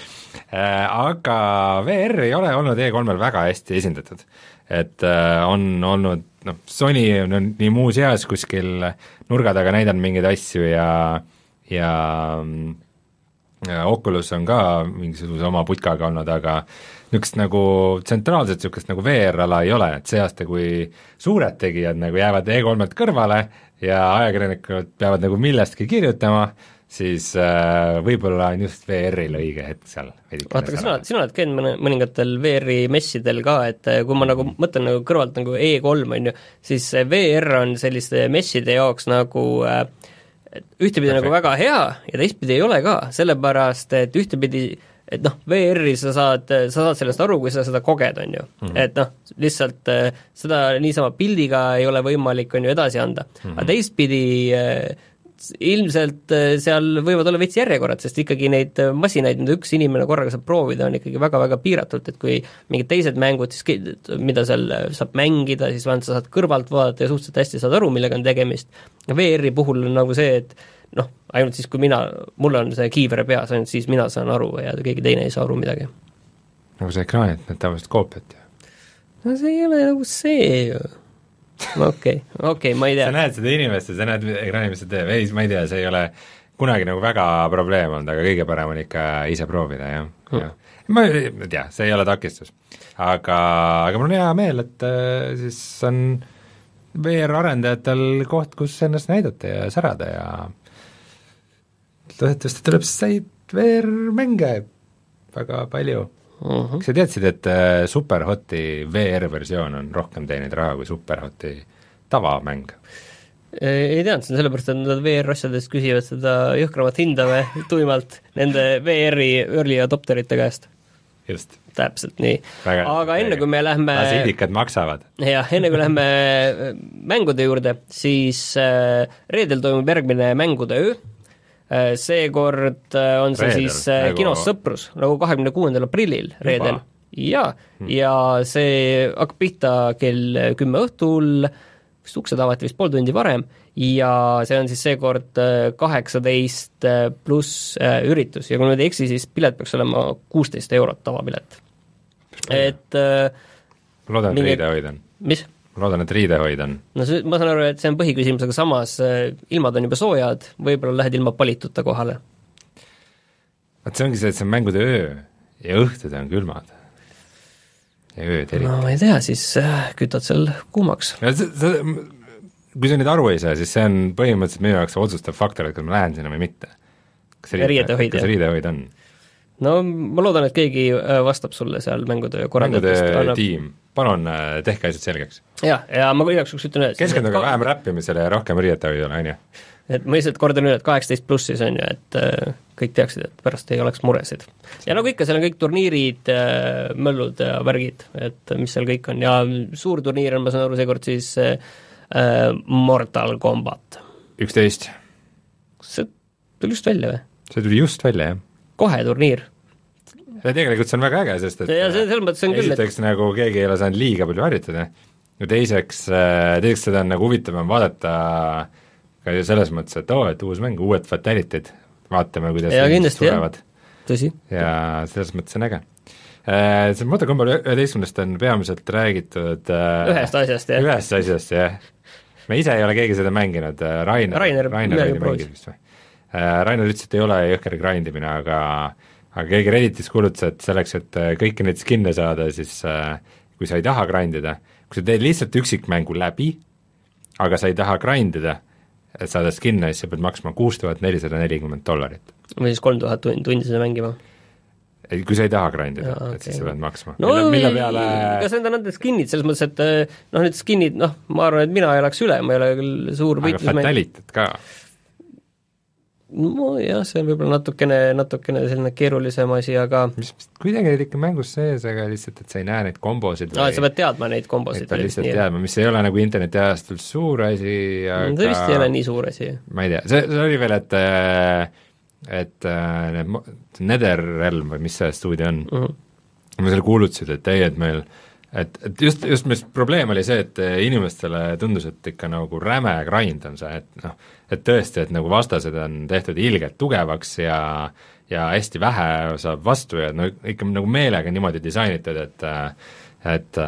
aga VR ei ole olnud E3-l väga hästi esindatud. et on olnud noh, Sony on nii muuseas kuskil nurga taga näidanud mingeid asju ja ja Oculus on ka mingisuguse oma putkaga olnud, aga niisugust nagu tsentraalset niisugust nagu VR-ala ei ole, et see aasta, kui suured tegijad nagu jäävad E3-lt kõrvale ja ajakirjanikud peavad nagu millestki kirjutama, siis äh, võib-olla on just VR-il õige hetk seal vaata, aga sina, sina oled käinud mõne, mõningatel VR-i messidel ka, et äh, kui ma nagu mõtlen nagu kõrvalt nagu E3, on ju, siis VR on selliste messide jaoks nagu äh, ühtepidi Perfect. nagu väga hea ja teistpidi ei ole ka, sellepärast et ühtepidi et noh, VR-i sa saad, sa saad sellest aru, kui sa seda koged, on ju mm. -hmm. et noh, lihtsalt äh, seda niisama pildiga ei ole võimalik, on ju, edasi anda mm. -hmm. aga teistpidi äh, ilmselt äh, seal võivad olla veits järjekorrad, sest ikkagi neid äh, masinaid, mida üks inimene korraga saab proovida, on ikkagi väga-väga piiratult, et kui mingid teised mängud siis, mida seal äh, saab mängida, siis vähemalt sa saad kõrvalt vaadata ja suhteliselt hästi saad aru, millega on tegemist, VR-i puhul on nagu see, et noh, ainult siis, kui mina, mul on see kiiver peas, ainult siis mina saan aru ja keegi teine ei saa aru midagi. nagu see ekraanid, need tavaliselt koopiad ju. no see ei ole nagu see ju okei, okei, ma ei tea. sa näed seda inimest ja sa näed ekraani, mis ta teeb, ei, ma ei tea, see ei ole kunagi nagu väga probleem olnud, aga kõige parem on ikka ise proovida, jah hmm., jah. ma ei tea, see ei ole takistus. aga, aga mul on hea meel, et äh, siis on VR-arendajatel koht, kus ennast näidata ja särada ja loodetavasti tuleb siis häid VR-mänge väga palju uh. -huh. kas sa teadsid, et äh, Superhoti VR-versioon on rohkem teeninud raha kui Superhoti tavamäng? ei teadnud seda, sellepärast et nad VR-asjadest küsivad seda jõhkramat hinda või tuimalt nende VR-i early adopterite käest. just. täpselt nii. aga enne, kui me lähme lasiidikad maksavad. jah, enne kui lähme äh, mängude juurde, siis äh, reedel toimub järgmine mängude öö seekord äh, on see reedel, siis äh, nagu... kinos Sõprus, nagu kahekümne kuuendal aprillil reedel. jaa hmm., ja see hakkab pihta kell kümme õhtul, vist uksed avati vist pool tundi varem, ja see on siis seekord kaheksateist pluss üritus ja kui ma nüüd ei eksi, siis pilet peaks olema kuusteist eurot, tavapilet. et loodan, et riidehoid on. mis? Ma loodan, et riidehoid on. no see, ma saan aru, et see on põhiküsimus, aga samas äh, ilmad on juba soojad, võib-olla lähed ilma palituta kohale. vot see ongi see, et see on mängude öö ja õhtud on külmad. ja ööd eriti. no ma ei tea, siis äh, kütad seal kuumaks. kui sa nüüd aru ei saa, siis see on põhimõtteliselt minu jaoks otsustav faktor, et kas ma lähen sinna või mitte. kas riidehoid on? No ma loodan, et keegi äh, vastab sulle seal mängude korraldajatest. mängude annab... tiim, palun äh, tehke asjad selgeks. jah, ja ma igaks juhuks ütlen üles keskenduge ka... vähem räppimisele ja rohkem riietehoidule, on ju. et ma lihtsalt kordan üle, et kaheksateist pluss siis on ju, et äh, kõik teaksid, et pärast ei oleks muresid. ja nagu ikka, seal on kõik turniirid äh,, möllud ja värgid, et mis seal kõik on ja suur turniir on, ma saan aru, seekord siis äh, Mortal Combat. üksteist. kas see tuli just välja või? see tuli just välja, jah kohe turniir. ja tegelikult see on väga äge, sest et ja see, selles mõttes on küll, et esiteks nagu keegi ei ole saanud liiga palju harjutada ja teiseks, äh, teiseks seda on nagu huvitavam vaadata ka selles mõttes, et oo oh,, et uus mäng, uued fatality'd, vaatame, kuidas ja kindlasti jah, tõsi. ja selles mõttes on äge äh, see Mortal Combat üheteistkümnest on peamiselt räägitud äh, ühest asjast, jah? ühest asjast, jah. me ise ei ole keegi seda mänginud, Rainer, Rainer, Rainer oli mänginud vist või? Äh, Rainer ütles, et ei ole jõhker grind imine, aga aga keegi Redditis kuulutas, et selleks, et äh, kõiki neid skin'e saada, siis äh, kui sa ei taha grind ida, kui sa teed lihtsalt üksikmängu läbi, aga sa ei taha grind ida, et saada skin'e, siis sa pead maksma kuus tuhat nelisada nelikümmend dollarit. või siis kolm tuhat tundi, seda mängima? ei, kui sa ei taha grind ida, et siis sa pead maksma. no mille, mille peale kas need on need skin'id, selles mõttes, et noh, need skin'id, noh, ma arvan, et mina elaks üle, ma ei ole küll suur aga fatality't ka nojah, see on võib-olla natukene, natukene selline keerulisem asi, aga mis kuidagi olid ikka mängus sees, aga lihtsalt, et sa ei näe neid kombosid aa, sa pead teadma neid kombosid. et ta lihtsalt teadma, mis ei ole nagu internetiajastul suur asi, aga see vist ei ole nii suur asi. ma ei tea, see, see oli veel, et et need Netherrealm või mis see stuudio on mm, -hmm. me seal kuulutasid, et ei, et meil et, et just, just mis probleem oli see, et inimestele tundus, et ikka nagu räme grind on see, et noh, et tõesti, et nagu vastased on tehtud ilgelt tugevaks ja ja hästi vähe saab vastu ja no ikka nagu meelega niimoodi disainitud, et et,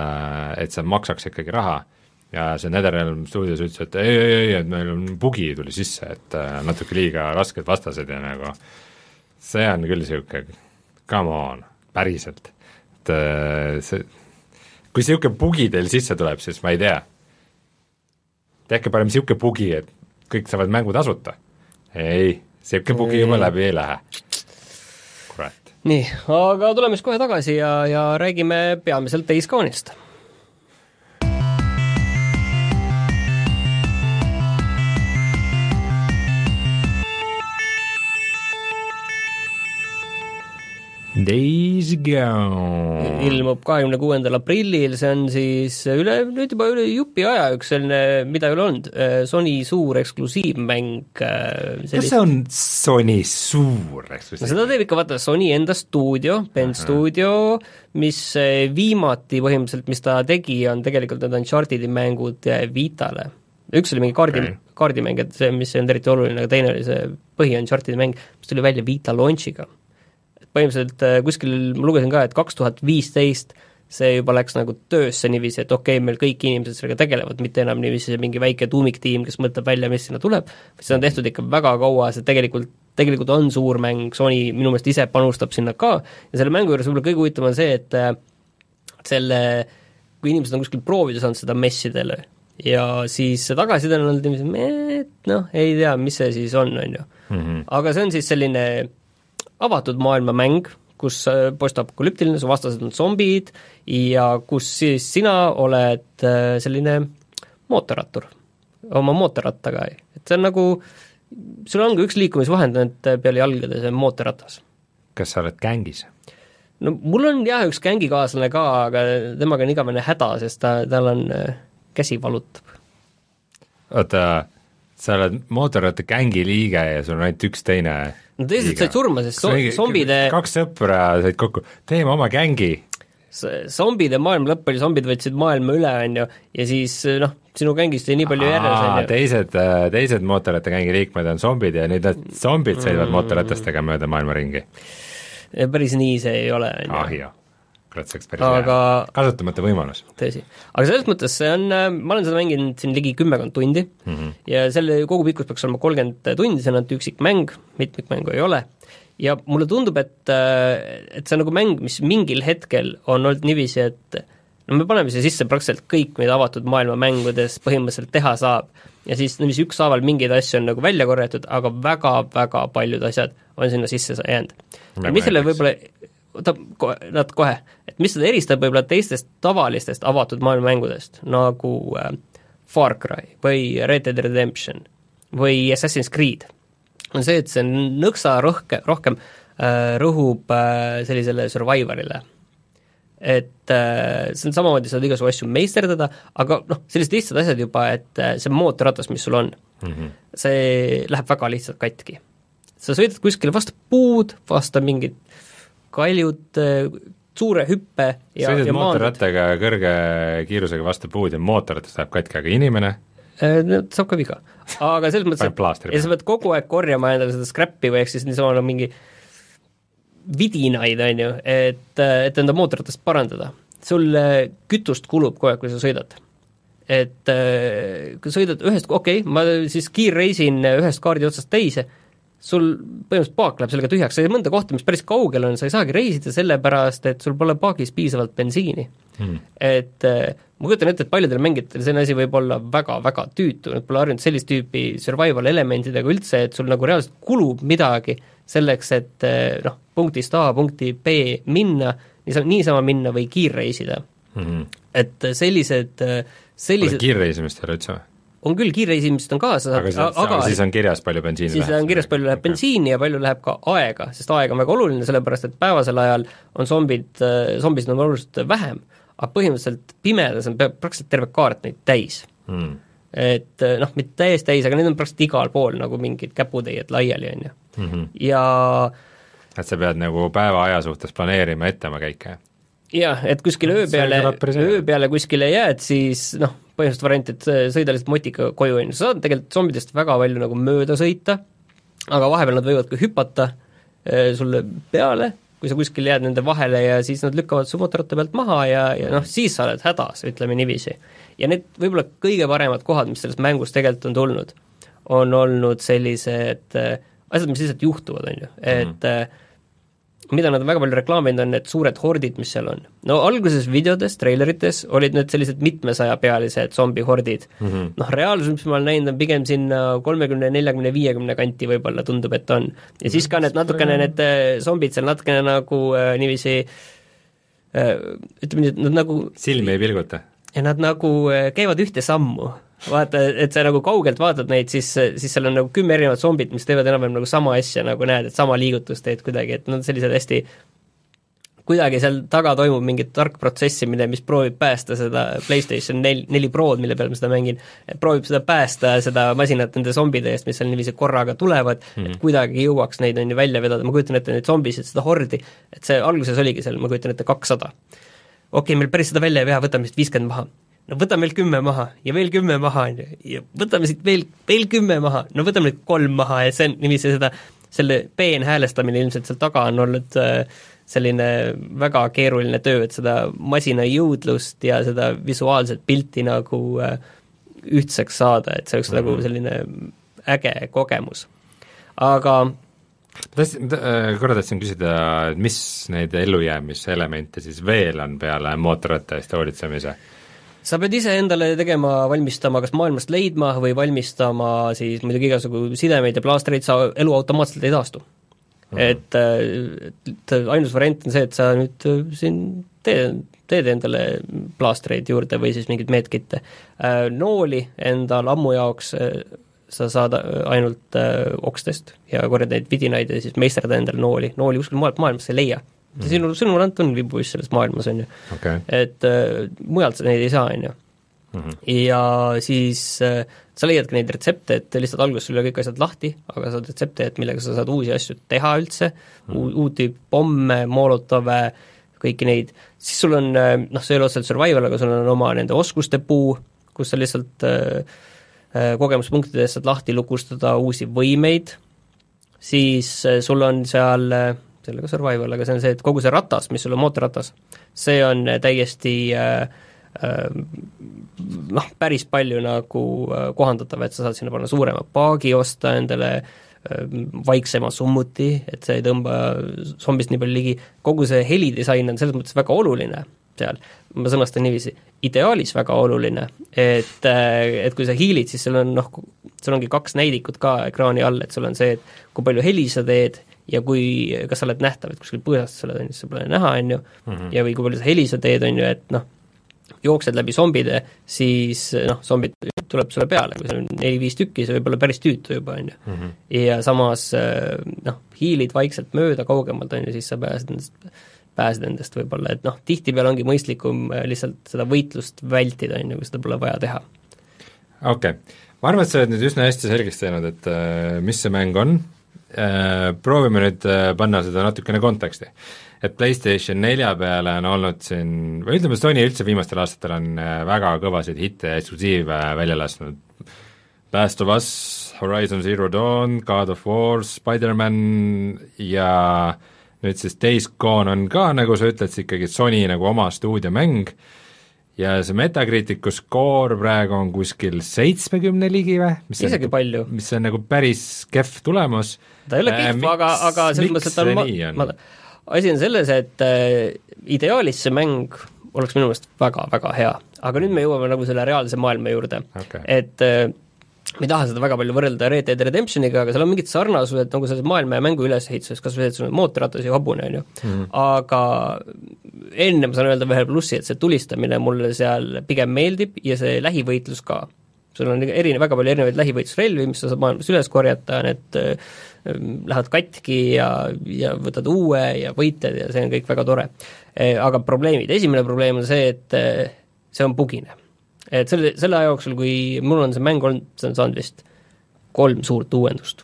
et see maksaks ikkagi raha. ja see Netherrealm stuudios ütles, et ei, ei, ei, et meil on bugi tuli sisse, et natuke liiga rasked vastased ja nagu see on küll niisugune come on, päriselt, et see kui niisugune bugi teil sisse tuleb, siis ma ei tea, tehke parem niisugune bugi, et kõik saavad mängu tasuta. ei, niisugune bugi juba läbi ei lähe. kurat. nii, aga tuleme siis kohe tagasi ja, ja räägime peamiselt Days Gone'ist Days Gone ilmub kahekümne kuuendal aprillil, see on siis üle, nüüd juba üle jupi aja üks selline, mida ei ole olnud, Sony suur eksklusiivmäng sellist... kas see on Sony suur eksklusiivmäng? no seda teeb ikka vaata Sony enda stuudio, Pen uh -huh. Studio, mis viimati põhimõtteliselt, mis ta tegi, on tegelikult need Uncharted'i mängud Vitale. üks oli mingi kaardi okay., kaardimäng, et see, mis ei olnud eriti oluline, aga teine oli see põhi Uncharted'i mäng, mis tuli välja Vita launch'iga põhimõtteliselt äh, kuskil ma lugesin ka, et kaks tuhat viisteist see juba läks nagu töösse niiviisi, et okei okay,, meil kõik inimesed sellega tegelevad, mitte enam niiviisi mingi väike tuumiktiim, kes mõtleb välja, mis sinna tuleb, seda on tehtud ikka väga kaua, see tegelikult, tegelikult on suur mäng, Sony minu meelest ise panustab sinna ka ja selle mängu juures võib-olla kõige huvitavam on see, et äh, selle, kui inimesed on kuskil proovida saanud seda messidele ja siis see tagasiside on olnud niiviisi, et noh, ei tea, mis see siis on, on ju. Mhm. aga see on siis selline avatud maailma mäng, kus äh, postapokalüptiline, su vastased on zombid ja kus siis sina oled äh, selline mootorrattur oma mootorrattaga, et see on nagu, sul ongi üks liikumisvahend ainult peale jalgade, see on mootorratas. kas sa oled gängis? no mul on jah, üks gängikaaslane ka, aga temaga on igavene häda, sest ta, tal on, äh, käsi valutab. oota, sa oled mootorrattagängi liige ja sul on ainult üks teine no teised said surma, sest so zombide kaks sõpra said kokku, teeme oma gängi. zombide maailma lõpp oli, zombid võtsid maailma üle, on ju, ja siis noh, sinu gängist jäi nii palju järele, on ju. teised, teised mootorrattagängi liikmed on zombid ja nüüd need zombid sõidavad mm. mootorratastega mööda maailma ringi. päris nii see ei ole, on ju. Kurat, see oleks päris aga... hea, kasutamata võimalus. tõsi. aga selles mõttes see on, ma olen seda mänginud siin ligi kümmekond tundi mm -hmm. ja selle kogupikkus peaks olema kolmkümmend tundi, see on ainult üksikmäng, mitmikmängu ei ole, ja mulle tundub, et, et see on nagu mäng, mis mingil hetkel on olnud niiviisi, et no me paneme siia sisse praktiliselt kõik, mida avatud maailma mängudes põhimõtteliselt teha saab. ja siis niiviisi ükshaaval mingeid asju on nagu välja korjatud, aga väga-väga paljud asjad on sinna sisse jäänud. mis selle võib-olla kohe, nad kohe, et mis seda eristab võib-olla teistest tavalistest avatud maailma mängudest, nagu äh, Far Cry või Red Dead Redemption või Assassin's Creed, on see, et see nõksa rohke, rohkem äh, rõhub äh, sellisele survivor'ile. et äh, see on samamoodi, saad igasugu asju meisterdada, aga noh, sellised lihtsad asjad juba, et äh, see mootorratas, mis sul on mm, -hmm. see läheb väga lihtsalt katki. sa sõidad kuskile vastu puud, vastu mingit kaljud, suure hüppe ja, sõidad mootorrattaga kõrge kiirusega vastu puud ja mootorratas läheb katki, aga inimene? Äh, saab ka viga. aga selles mõttes, et ja sa pead kogu aeg korjama endale seda scrap'i või ehk siis niisama no, mingi vidinaid, on ju, et, et enda mootorratast parandada. sul kütust kulub kogu aeg, kui sa sõidad. et äh, kui sõidad ühest, okei okay,, ma siis kiirreisin ühest kaardi otsast teise, sul põhimõtteliselt paak läheb sellega tühjaks, sa ei mõnda kohta, mis päris kaugel on, sa ei saagi reisida sellepärast, et sul pole paagis piisavalt bensiini hmm.. et äh, ma kujutan ette, et paljudel mängijatel selline asi võib olla väga-väga tüütu, nad pole harjunud sellist tüüpi survival elementidega üldse, et sul nagu reaalselt kulub midagi selleks, et äh, noh, punktist A punkti B minna, niisama, niisama minna või kiirreisida mm. -hmm. et sellised, sellised kiirreisimist ei ole üldse või? On küll, kiirreisimist on ka, sa aga siis, aga siis on kirjas, palju bensiini siis on kirjas, palju läheb bensiini ja palju läheb ka aega, sest aeg on väga oluline, sellepärast et päevasel ajal on zombid, zombisid on oluliselt vähem, aga põhimõtteliselt pimedas on pea- praktiliselt terve kaart neid täis mm.. et eh, noh, mitte täiesti täis, aga need on praktiliselt igal pool nagu mingid käputäied laiali, on ju. Mm -hmm. ja et sa pead nagu päeva aja suhtes planeerima ette oma käike. jah, et kuskile öö peale öö peale kuskile jääd, siis noh, põhimõtteliselt variant, et sõida lihtsalt motika koju, on ju, sa saad tegelikult zombidest väga palju nagu mööda sõita, aga vahepeal nad võivad ka hüpata eh, sulle peale, kui sa kuskil jääd nende vahele ja siis nad lükkavad su mootorratta pealt maha ja, ja noh, siis sa oled hädas, ütleme niiviisi. ja need võib-olla kõige paremad kohad, mis sellest mängust tegelikult on tulnud, on olnud sellised äh, asjad, mis lihtsalt juhtuvad, on ju, et mm. Mida nad on väga palju reklaaminud, on need suured hordid, mis seal on. no alguses videodes, treilerites olid need sellised mitmesajapealised zombihordid mm -hmm., noh reaalsus, mis ma olen näinud, on pigem sinna kolmekümne, neljakümne, viiekümne kanti võib-olla tundub, et on. ja siis ka need natukene, need äh, zombid seal natukene nagu äh, niiviisi äh, ütleme nii, et nad nagu silmi ei pilguta? ja nad nagu äh, käivad ühte sammu, vaata, et sa nagu kaugelt vaatad neid, siis, siis seal on nagu kümme erinevat zombit, mis teevad enam-vähem nagu sama asja, nagu näed, et sama liigutust teed kuidagi, et nad on sellised hästi kuidagi seal taga toimub mingi tark protsessimine, mis proovib päästa seda PlayStation nel-, neli Prod, mille peal ma seda mängin, proovib seda päästa, seda masinat nende zombide eest, mis seal niiviisi korraga tulevad mm, -hmm. et kuidagi jõuaks neid on ju välja vedada, ma kujutan ette neid zombisid, seda hordi, et see alguses oligi seal, ma kujutan ette, kakssada okei okay,, meil päris seda välja ei vea, võtame siit viiskümmend maha. No võtame veel kümme maha ja veel kümme maha, on ju, ja võtame siit veel, veel kümme maha, no võtame nüüd kolm maha ja see on niiviisi seda, selle peenhäälestamine ilmselt seal taga on olnud äh, selline väga keeruline töö, et seda masina jõudlust ja seda visuaalset pilti nagu äh, ühtseks saada, et see oleks mm -hmm. nagu selline äge kogemus. aga ma tahtsin, korra tahtsin küsida, et mis neid ellujäämiselemente siis veel on peale mootorratta eest hoolitsemise? Sa pead ise endale tegema, valmistama kas maailmast leidma või valmistama siis muidugi igasugu sidemeid ja plaastreid, sa elu automaatselt ei taastu mm. -hmm. et, et ainus variant on see, et sa nüüd äh, siin tee, teed endale plaastreid juurde või siis mingeid medkit'e. Nooli enda lammu jaoks äh, sa saad äh, ainult äh, okstest ja korjad neid vidinaid ja siis meisterda endale nooli, nooli kuskil mujalt maailmas ei leia mm. sinu, sinu rand on vibuiss selles maailmas, on ju okay., et äh, mujalt sa neid ei saa, on ju. ja siis äh, sa leiad ka neid retsepte, et lihtsalt alguses sul ei ole kõik asjad lahti, aga saad retsepte, et millega sa saad uusi asju teha üldse mm., uut tüüpi pomme, molotove, kõiki neid, siis sul on äh, noh, see ei ole otseselt survival, aga sul on oma nende oskuste puu, kus sa lihtsalt äh, äh, kogemuspunktidest saad lahti lukustada uusi võimeid, siis äh, sul on seal äh, ole ka survival, aga see on see, et kogu see ratas, mis sul on mootorratas, see on täiesti äh, äh, noh, päris palju nagu äh, kohandatav, et sa saad sinna panna suurema paagi osta endale äh, vaiksema summuti, et see ei tõmba zombist nii palju ligi, kogu see helidisain on selles mõttes väga oluline seal, ma sõnastan niiviisi, ideaalis väga oluline, et, et kui sa hiilid, siis sul on noh, sul ongi kaks näidikut ka ekraani all, et sul on see, et kui palju heli sa teed ja kui, kas sa oled nähtav, et kuskil põõsastes sa oled, on ju, sa pole näha, on ju, ja või kui palju sa heli sa teed, on ju, et noh, jooksed läbi zombide, siis noh, zombid tuleb sulle peale, kui seal on neli-viis tükki, see võib olla päris tüütu juba, on ju. ja samas noh, hiilid vaikselt mööda kaugemalt, on ju, siis sa pääsed nendest, pääsed nendest võib-olla, et noh, tihtipeale ongi mõistlikum äh, lihtsalt seda võitlust vältida, on ju, kui seda pole vaja teha. okei okay.. ma arvan, et sa oled nüüd üsna hästi selgeks teinud, et äh, mis see mäng on proovime nüüd äh, panna seda natukene konteksti. et PlayStation nelja peale on olnud siin, või ütleme, Sony üldse viimastel aastatel on äh, väga kõvasid hitte eksklusiive välja lasknud, Last of Us, Horizon Zero Dawn, God of War, Spider-man ja nüüd siis Days Gone on ka, nagu sa ütled, siis ikkagi Sony nagu oma stuudiomäng ja see Metacriticu skoor praegu on kuskil seitsmekümne ligi või? isegi palju. mis on nagu päris kehv tulemus. Ta ei ole kehv, aga, aga selles mõttes, et ta on ma-, ma-, asi on selles, et äh, ideaalis see mäng oleks minu meelest väga-väga hea, aga nüüd me jõuame nagu selle reaalse maailma juurde. Okei. et äh, ma ei taha seda väga palju võrrelda Red Dead Redemptioniga, aga seal on mingid sarnasused nagu selles maailma ja mängu ülesehituses, kas või see, et sul on mootorratas ja hobune, on ju, aga enne ma saan öelda ühe plussi, et see tulistamine mulle seal pigem meeldib ja see lähivõitlus ka. Sul on erine-, väga palju erinevaid lähivõitlusrelvi, mis sa saad maailmas üles korjata, need äh, lähevad katki ja, ja võtad uue ja võitled ja see on kõik väga tore. Aga probleemid, esimene probleem on see, et see on bugine. et selle, selle aja jooksul, kui mul on see mäng olnud, see on saanud vist kolm suurt uuendust,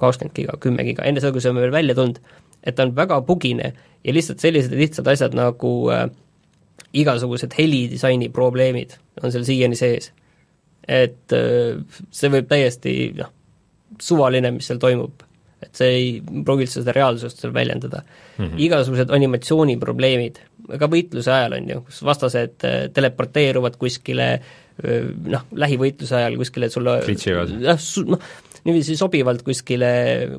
kakskümmend giga, kümme giga, enne seda, kui see on veel välja tulnud, et ta on väga bugine ja lihtsalt sellised lihtsad asjad nagu äh, igasugused helidisaini probleemid on seal siiani sees. Et äh, see võib täiesti noh, suvaline, mis seal toimub, et see ei pruugi üldse seda reaalsust seal väljendada mm. -hmm. igasugused animatsiooniprobleemid, ka võitluse ajal on ju, kus vastased äh, teleporteeruvad kuskile noh, lähivõitluse ajal kuskile sulle jah, su-, noh, niiviisi sobivalt kuskile,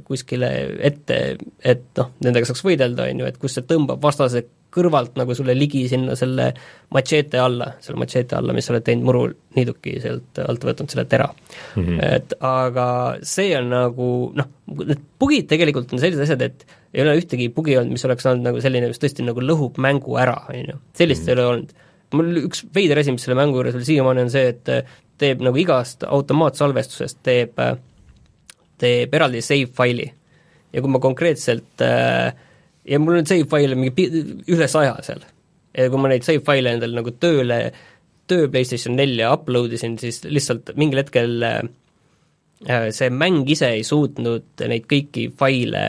kuskile ette, et noh, nendega saaks võidelda, on ju, et kus see tõmbab vastase kõrvalt nagu sulle ligi sinna selle matšeete alla, selle matšeete alla, mis sa oled teinud muruniiduki sealt alt võtnud selle tera mm. -hmm. et aga see on nagu noh, need bugid tegelikult on sellised asjad, et ei ole ühtegi bugi olnud, mis oleks olnud nagu selline, mis tõesti nagu lõhub mängu ära, on ju, sellist mm -hmm. ei ole olnud. mul üks veider asi, mis selle mängu juures veel siiamaani on see, et teeb nagu igast automaatsalvestusest teeb, teeb eraldi save faili. ja kui ma konkreetselt äh, ja mul on save faile mingi üle saja seal. ja kui ma neid save faile endale nagu tööle, töö PlayStation nelja upload isin, siis lihtsalt mingil hetkel äh, see mäng ise ei suutnud neid kõiki faile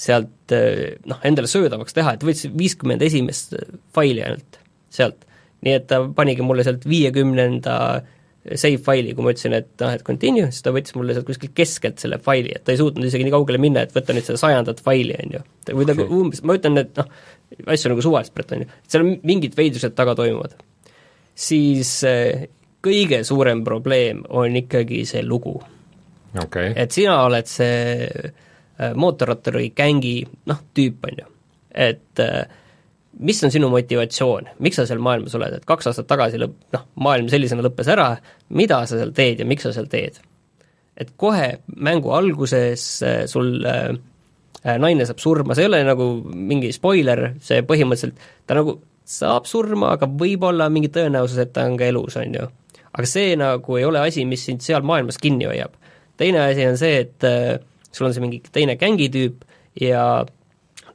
sealt äh, noh, endale söödavaks teha, et võttis viiskümmend esimest faili ainult sealt. nii et ta panigi mulle sealt viiekümnenda save faili, kui ma ütlesin, et noh, et continue, siis ta võttis mulle sealt kuskilt keskelt selle faili, et ta ei suutnud isegi nii kaugele minna, et võtta nüüd seda sajandat faili, on ju. või nagu okay. umbes, ma ütlen, et noh, asju nagu suvaliselt on ju, seal on mingid veidrused taga toimuvad. siis eh, kõige suurem probleem on ikkagi see lugu okay.. et sina oled see eh, mootorratturi gängi noh, tüüp, on ju, et äh, mis on sinu motivatsioon, miks sa seal maailmas oled, et kaks aastat tagasi lõpp, noh, maailm sellisena lõppes ära, mida sa seal teed ja miks sa seal teed? et kohe mängu alguses äh, sul äh, naine saab surma, see ei ole nagu mingi spoiler, see põhimõtteliselt, ta nagu saab surma, aga võib-olla mingi tõenäosus, et ta on ka elus, on ju. aga see nagu ei ole asi, mis sind seal maailmas kinni hoiab. teine asi on see, et äh, sul on see mingi teine gängitüüp ja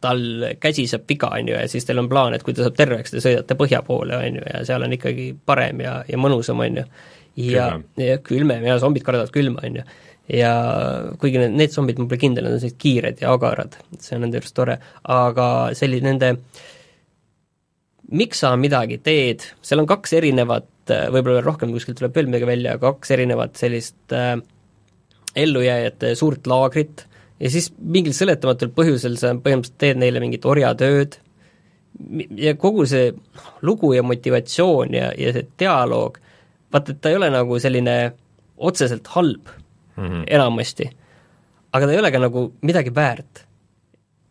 tal käsi saab viga, on ju, ja siis teil on plaan, et kui ta saab terveks, te sõidate põhja poole, on ju, ja seal on ikkagi parem ja, ja mõnusam, on ju. ja, ja külmem ja zombid kardavad külma, on ju. ja kuigi need, need zombid, ma pole kindel, nad on sellised kiired ja agarad, see on nende juures tore, aga selline nende miks sa midagi teed, seal on kaks erinevat, võib-olla rohkem kuskilt tuleb veel midagi välja, kaks erinevat sellist äh, ellujääjate suurt laagrit, ja siis mingil seletamatul põhjusel sa põhimõtteliselt teed neile mingit orjatööd ja kogu see lugu ja motivatsioon ja, ja see dialoog, vaata, et ta ei ole nagu selline otseselt halb mm -hmm. enamasti, aga ta ei ole ka nagu midagi väärt,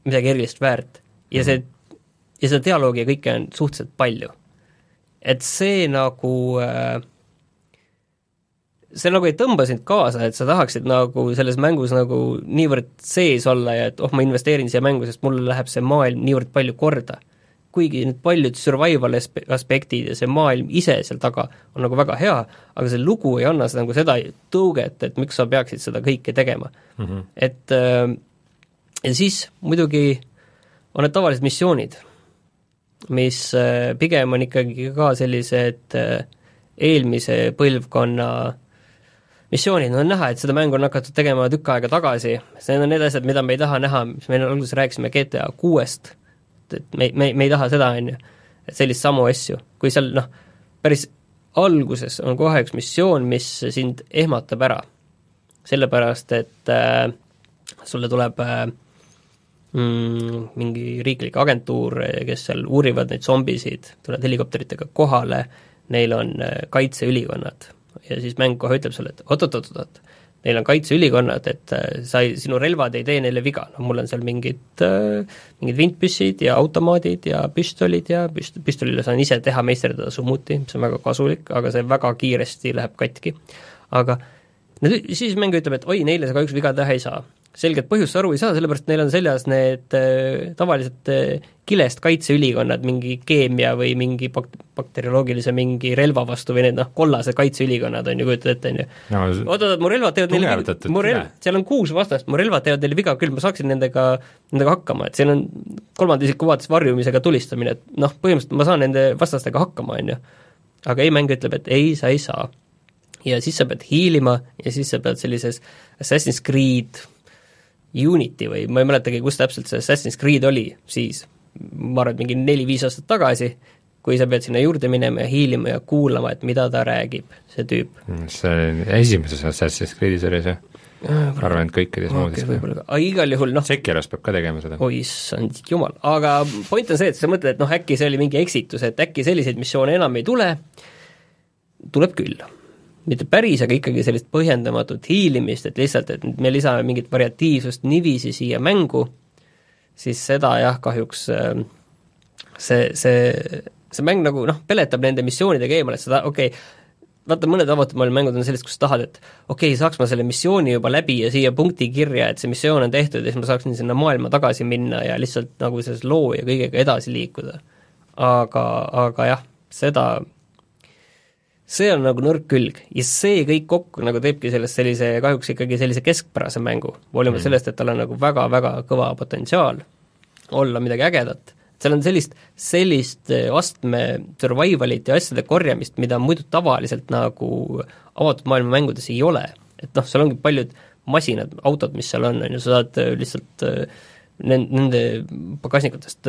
midagi erilist väärt ja mm -hmm. see, ja seda dialoogi ja kõike on suhteliselt palju. et see nagu äh, see nagu ei tõmba sind kaasa, et sa tahaksid nagu selles mängus nagu niivõrd sees olla ja et oh, ma investeerin siia mängu, sest mulle läheb see maailm niivõrd palju korda. kuigi need paljud survival aspektid ja see maailm ise seal taga on nagu väga hea, aga see lugu ei anna seda nagu seda tõuget, et miks sa peaksid seda kõike tegema mm. -hmm. et äh, ja siis muidugi on need tavalised missioonid, mis äh, pigem on ikkagi ka sellised äh, eelmise põlvkonna missioonid, on näha, et seda mängu on hakatud tegema tükk aega tagasi, need on need asjad, mida me ei taha näha, mis me alguses rääkisime GTA kuuest, et me, me, me ei taha seda, on ju, et sellist samu asju, kui seal noh, päris alguses on kohe üks missioon, mis sind ehmatab ära. sellepärast, et äh, sulle tuleb äh, mm, mingi riiklik agentuur, kes seal uurivad neid zombisid, tulevad helikopteritega kohale, neil on äh, kaitseülikonnad ja siis mäng kohe ütleb sulle, et oot-oot-oot-oot, neil on kaitseülikonnad, et äh, sa ei, sinu relvad ei tee neile viga, no mul on seal mingid, äh, mingid vintpüssid ja automaadid ja püstolid ja püst-, püstolile saan ise teha, meisterdada summuti, mis on väga kasulik, aga see väga kiiresti läheb katki. aga nüüd siis mäng ütleb, et oi, neile sa kahjuks viga teha ei saa. Selget põhjust aru ei saa, sellepärast neil on seljas need äh, tavalised äh, kilest kaitseülikonnad, mingi keemia või mingi bak-, bakterioloogilise mingi relva vastu või need noh, kollased kaitseülikonnad on ju, kujutad ette, on ju. oot-oot, mu relvad teevad neile tugevdatud mu relv, seal on kuus vastast, mu relvad teevad neile viga küll, ma saaksin nendega, nendega hakkama, et siin on kolmanda isiku vaates varjumisega tulistamine, et noh, põhimõtteliselt ma saan nende vastastega hakkama, on ju. aga ei, mäng ütleb, et ei, sa ei saa. ja siis sa pead hiilima ja siis sa pead sellises Assassin's Creed Unity või ma ei mäletagi, kus täpselt see Assassin's Creed oli siis, ma arvan, et mingi neli-viis aastat tagasi, kui sa pead sinna juurde minema ja hiilima ja kuulama, et mida ta räägib, see tüüp. see oli esimeses Assassin's Creed'is oli see, ma arvan, et kõikides okay,, võib-olla ka, aga igal juhul noh, Sekiras peab ka tegema seda. oi issand jumal, aga point on see, et sa mõtled, et noh, äkki see oli mingi eksitus, et äkki selliseid missioone enam ei tule, tuleb küll. Mitte päris, aga ikkagi sellist põhjendamatut hiilimist, et lihtsalt, et me lisame mingit variatiivsust niiviisi siia mängu, siis seda jah, kahjuks äh, see, see, see mäng nagu noh, peletab nende missioonidega eemale, et seda okei okay, vaata, mõned avatud maailma mängud on sellised, kus tahad, et okei okay,, saaks ma selle missiooni juba läbi ja siia punkti kirja, et see missioon on tehtud ja siis ma saaksin sinna maailma tagasi minna ja lihtsalt nagu selles loo ja kõigega edasi liikuda. aga, aga jah, seda, see on nagu nõrk külg ja see kõik kokku nagu teebki sellest sellise, kahjuks ikkagi sellise keskpärase mängu, hoolimata mm. sellest, et tal on nagu väga-väga kõva potentsiaal olla midagi ägedat seal on sellist, sellist eh, astme survival'it ja asjade korjamist, mida muidu tavaliselt nagu avatud maailma mängudes ei ole. et noh, seal ongi paljud masinad, autod, mis seal on, on ju, sa saad eh, lihtsalt nen-, nende pagasnikutest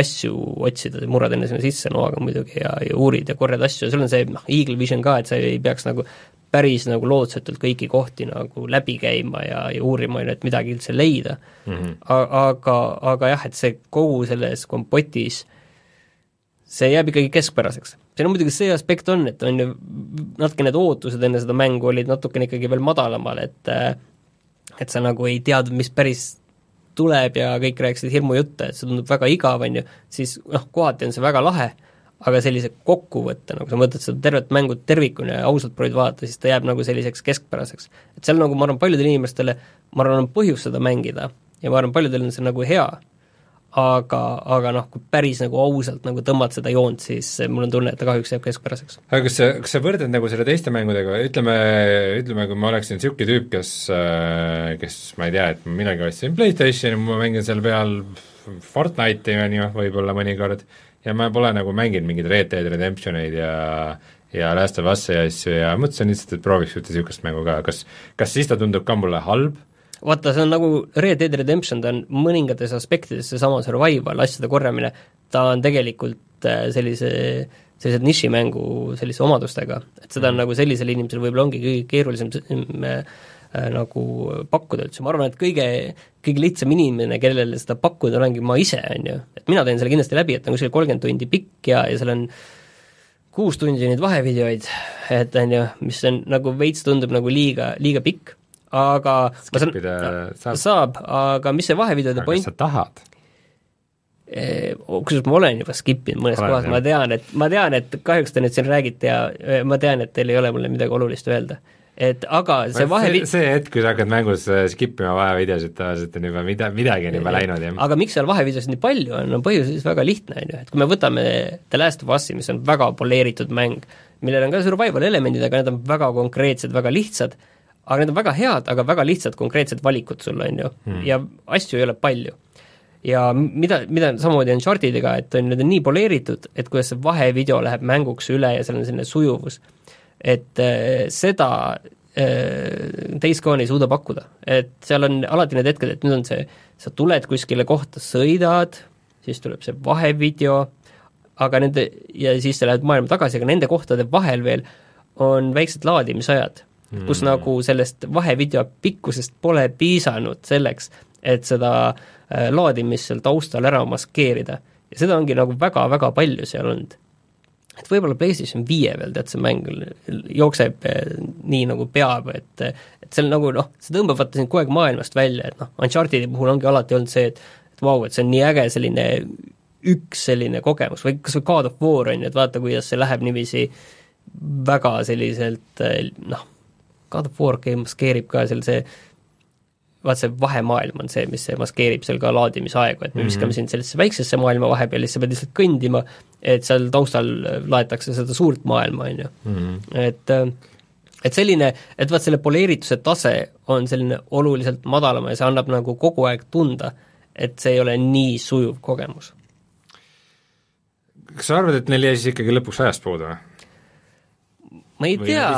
asju otsida, murrad enne sinna sisse noaga muidugi ja, ja uurid ja korjad asju ja sul on see noh, Eagle Vision ka, et sa ei peaks nagu päris nagu lootsetult kõiki kohti nagu läbi käima ja, ja uurima, et midagi üldse leida mm. -hmm. aga, aga jah, et see kogu selles kompotis, see jääb ikkagi keskpäraseks. siin on muidugi see aspekt on, et on ju natuke need ootused enne seda mängu olid natukene ikkagi veel madalamal, et et sa nagu ei teadnud, mis päris tuleb ja kõik rääkisid hirmujutte, et see tundub väga igav, on ju, siis noh, kohati on see väga lahe aga sellise kokkuvõtte, nagu sa mõtled seda tervet mängu tervikuna ja ausalt proovid vaadata, siis ta jääb nagu selliseks keskpäraseks. et seal nagu ma arvan, paljudele inimestele, ma arvan, on põhjust seda mängida ja ma arvan, paljudel on see nagu hea, aga, aga noh, kui päris nagu ausalt nagu tõmbad seda joont, siis mul on tunne, et ta kahjuks jääb keskpäraseks. aga kas sa, kas sa võrdled nagu selle teiste mängudega, ütleme, ütleme, kui ma oleksin niisugune tüüp, kes, kes ma ei tea, et minagi ostsin PlayStationi, ma mängin seal peal Fortnite'i, on ju, võib-olla mõnikord, ja ma pole nagu mänginud mingeid Red Dead Redemptioneid ja ja Last of Us'i asju ja mõtlesin lihtsalt, et prooviks ühte niisugust mängu ka, kas kas siis ta tundub ka mulle halb, vaata, see on nagu Red Dead Redemption, ta on mõningates aspektides seesama survival, asjade korjamine, ta on tegelikult äh, sellise, sellise nišimängu sellise omadustega, et seda on Mhm. nagu sellisel inimesel võib-olla ongi kõige keerulisem äh, äh, nagu pakkuda üldse, ma arvan, et kõige, kõige lihtsam inimene, kellele seda pakkuda, olengi ma ise, on ju. et mina teen selle kindlasti läbi, et ta on kuskil kolmkümmend tundi pikk ja, ja seal on kuus tundi neid vahevideoid, et on ju, mis on nagu veits tundub nagu liiga, liiga pikk, aga ma saan, saab. aga mis see vahevideode point kas sa tahad? Eh, kusjuures ma olen juba skip inud mõnes kohas, ma tean, et, ma tean, et kahjuks te nüüd siin räägite ja eh, ma tean, et teil ei ole mulle midagi olulist öelda. et aga see vahe see, see hetk, kui sa hakkad mängus äh, skip ima vahevideosid, tavaliselt on juba mida, midagi on juba läinud, jah. aga miks seal vahevideosid nii palju on, on põhjus siis väga lihtne, on ju, et kui me võtame The Last of Us'i, mis on väga poleeritud mäng, millel on ka survival elemendid, aga need on väga konkreetsed, väga lihtsad, aga need on väga head, aga väga lihtsad konkreetsed valikud sul, on ju, ja asju ei ole palju. Ja mida, mida samamoodi Unchartediga, et on, need on nii poleeritud, et kuidas see vahevideo läheb mänguks üle ja seal on selline sujuvus, et äh, seda äh, Days Gone ei suuda pakkuda. et seal on alati need hetked, et nüüd on see, sa tuled kuskile kohta, sõidad, siis tuleb see vahevideo, aga nende, ja siis sa lähed maailma tagasi, aga nende kohtade vahel veel on väiksed laadimisajad mm., kus nagu sellest vahevideo pikkusest pole piisanud selleks, et seda äh, laadimist seal taustal ära maskeerida. ja seda ongi nagu väga-väga palju seal olnud. et võib-olla PlayStation viie peal tead, see mäng jookseb äh, nii, nagu peab, et et seal nagu noh, see tõmbab vaata sind kogu aeg maailmast välja, et noh, Unchartedi puhul ongi alati olnud see, et et vau, et see on nii äge selline üks selline kogemus või kas või God of War on ju, et vaata, kuidas see läheb niiviisi väga selliselt noh, God of War maskeerib ka seal see vaat see vahemaailm on see, mis see maskeerib seal ka laadimisaegu, et me viskame mm -hmm. sind sellesse väiksesse maailma vahepeal ja siis sa pead lihtsalt kõndima, et seal taustal laetakse seda suurt maailma, on ju. Mhm. et äh, et selline, et vaat selle poleerituse tase on selline oluliselt madalam ja see annab nagu kogu aeg tunda, et see ei ole nii sujuv kogemus. kas sa arvad, et neil jäi siis ikkagi lõpuks ajast puudu või? Ma ei tea.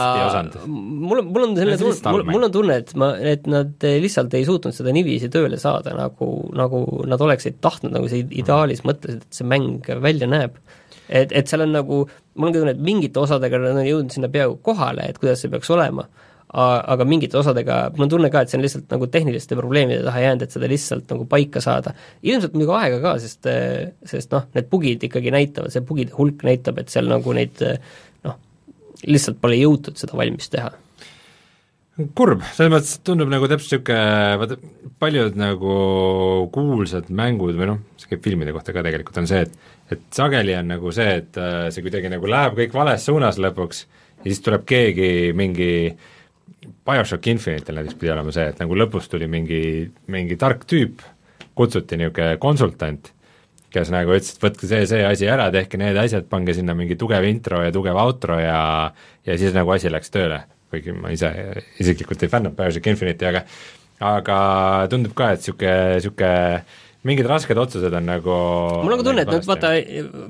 mul on, mul on selline tunne, mul, mul on tunne, et ma, et nad eh, lihtsalt ei suutnud seda niiviisi tööle saada, nagu, nagu nad oleksid tahtnud, nagu see ideaalis mõtlesid, et see mäng välja näeb. et, et seal on nagu, mul on ka tunne, et mingite osadega nad on jõudnud sinna peaaegu kohale, et kuidas see peaks olema, aga mingite osadega, mul on tunne ka, et see on lihtsalt nagu tehniliste probleemide taha jäänud, et seda lihtsalt nagu paika saada. ilmselt muidugi aega ka, sest, sest noh, need bugid ikkagi näitavad, see bugide hulk näitab, et seal nagu neid noh, lihtsalt pole jõutud seda valmis teha. kurb, selles mõttes tundub nagu täpselt niisugune, vaata paljud nagu kuulsad mängud või noh, see käib filmide kohta ka tegelikult, on see, et et sageli on nagu see, et äh, see kuidagi nagu läheb kõik vales suunas lõpuks ja siis tuleb keegi mingi BioShock Infinite'il näiteks pidi olema see, et nagu lõpus tuli mingi, mingi tark tüüp, kutsuti niisugune konsultant, kes nagu ütles, et võtke see, see asi ära, tehke need asjad, pange sinna mingi tugev intro ja tugev outro ja ja siis nagu asi läks tööle, kuigi ma ise isiklikult ei fännanud BioShock Infinite'i, aga aga tundub ka, et niisugune, niisugune mingid rasked otsused on nagu mul on ka tunne, et nad vaata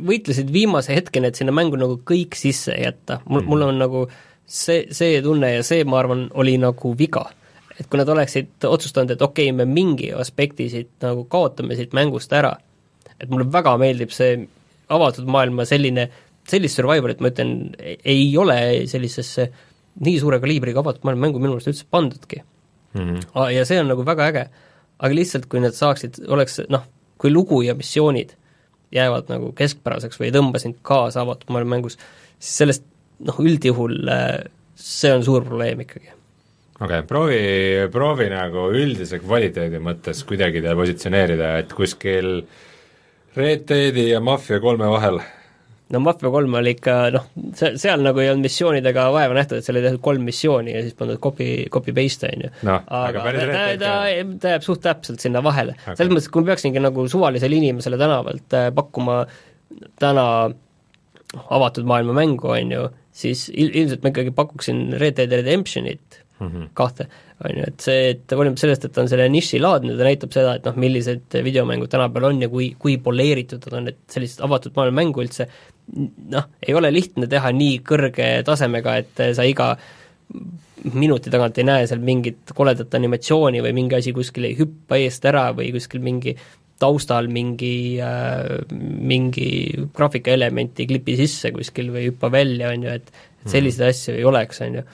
võitlesid viimase hetkeni, et sinna mängu nagu kõik sisse jätta, mul mm., mul on nagu see, see tunne ja see, ma arvan, oli nagu viga. et kui nad oleksid otsustanud, et okei okay,, me mingi aspekti siit nagu kaotame siit mängust ära, et mulle väga meeldib see avatud maailma selline, sellist survivalit ma ütlen, ei ole sellisesse nii suure kaliibriga avatud maailma mängu minu meelest üldse pandudki mm. -hmm. ja see on nagu väga äge. aga lihtsalt, kui nad saaksid, oleks noh, kui lugu ja missioonid jäävad nagu keskpäraseks või ei tõmba sind kaasa avatud maailma mängus, siis sellest noh, üldjuhul äh, see on suur probleem ikkagi. okei okay,, proovi, proovi nagu üldise kvaliteedi mõttes kuidagi teda positsioneerida, et kuskil Red Deadi ja Mafia kolme vahel. No Mafia kolm oli ikka noh, see, seal nagu ei olnud missioonidega vaeva nähtud, et seal oli tehtud kolm missiooni ja siis pandud copy, copy-paste, on ju. Noh, aga ta, ta, ta, jääb suht täpselt sinna vahele. Okay.. selles mõttes, et kui ma peaksingi nagu suvalisele inimesele tänavalt äh, pakkuma täna avatud maailma mängu, on ju, siis il-, ilmselt ma ikkagi pakuksin Red Dead Redemptionit mm. -hmm. kahte, on ju, et see, et hoolimata sellest, et ta on selle nišilaadne, ta näitab seda, et noh, millised videomängud tänapäeval on ja kui, kui poleeritud nad on, et sellist avatud maailma mängu üldse noh, ei ole lihtne teha nii kõrge tasemega, et sa iga minuti tagant ei näe seal mingit koledat animatsiooni või mingi asi kuskil ei hüppa eest ära või kuskil mingi taustal mingi äh,, mingi graafikaelement ei klipi sisse kuskil või ei hüppa välja, on ju, et et selliseid asju ei oleks, on ju.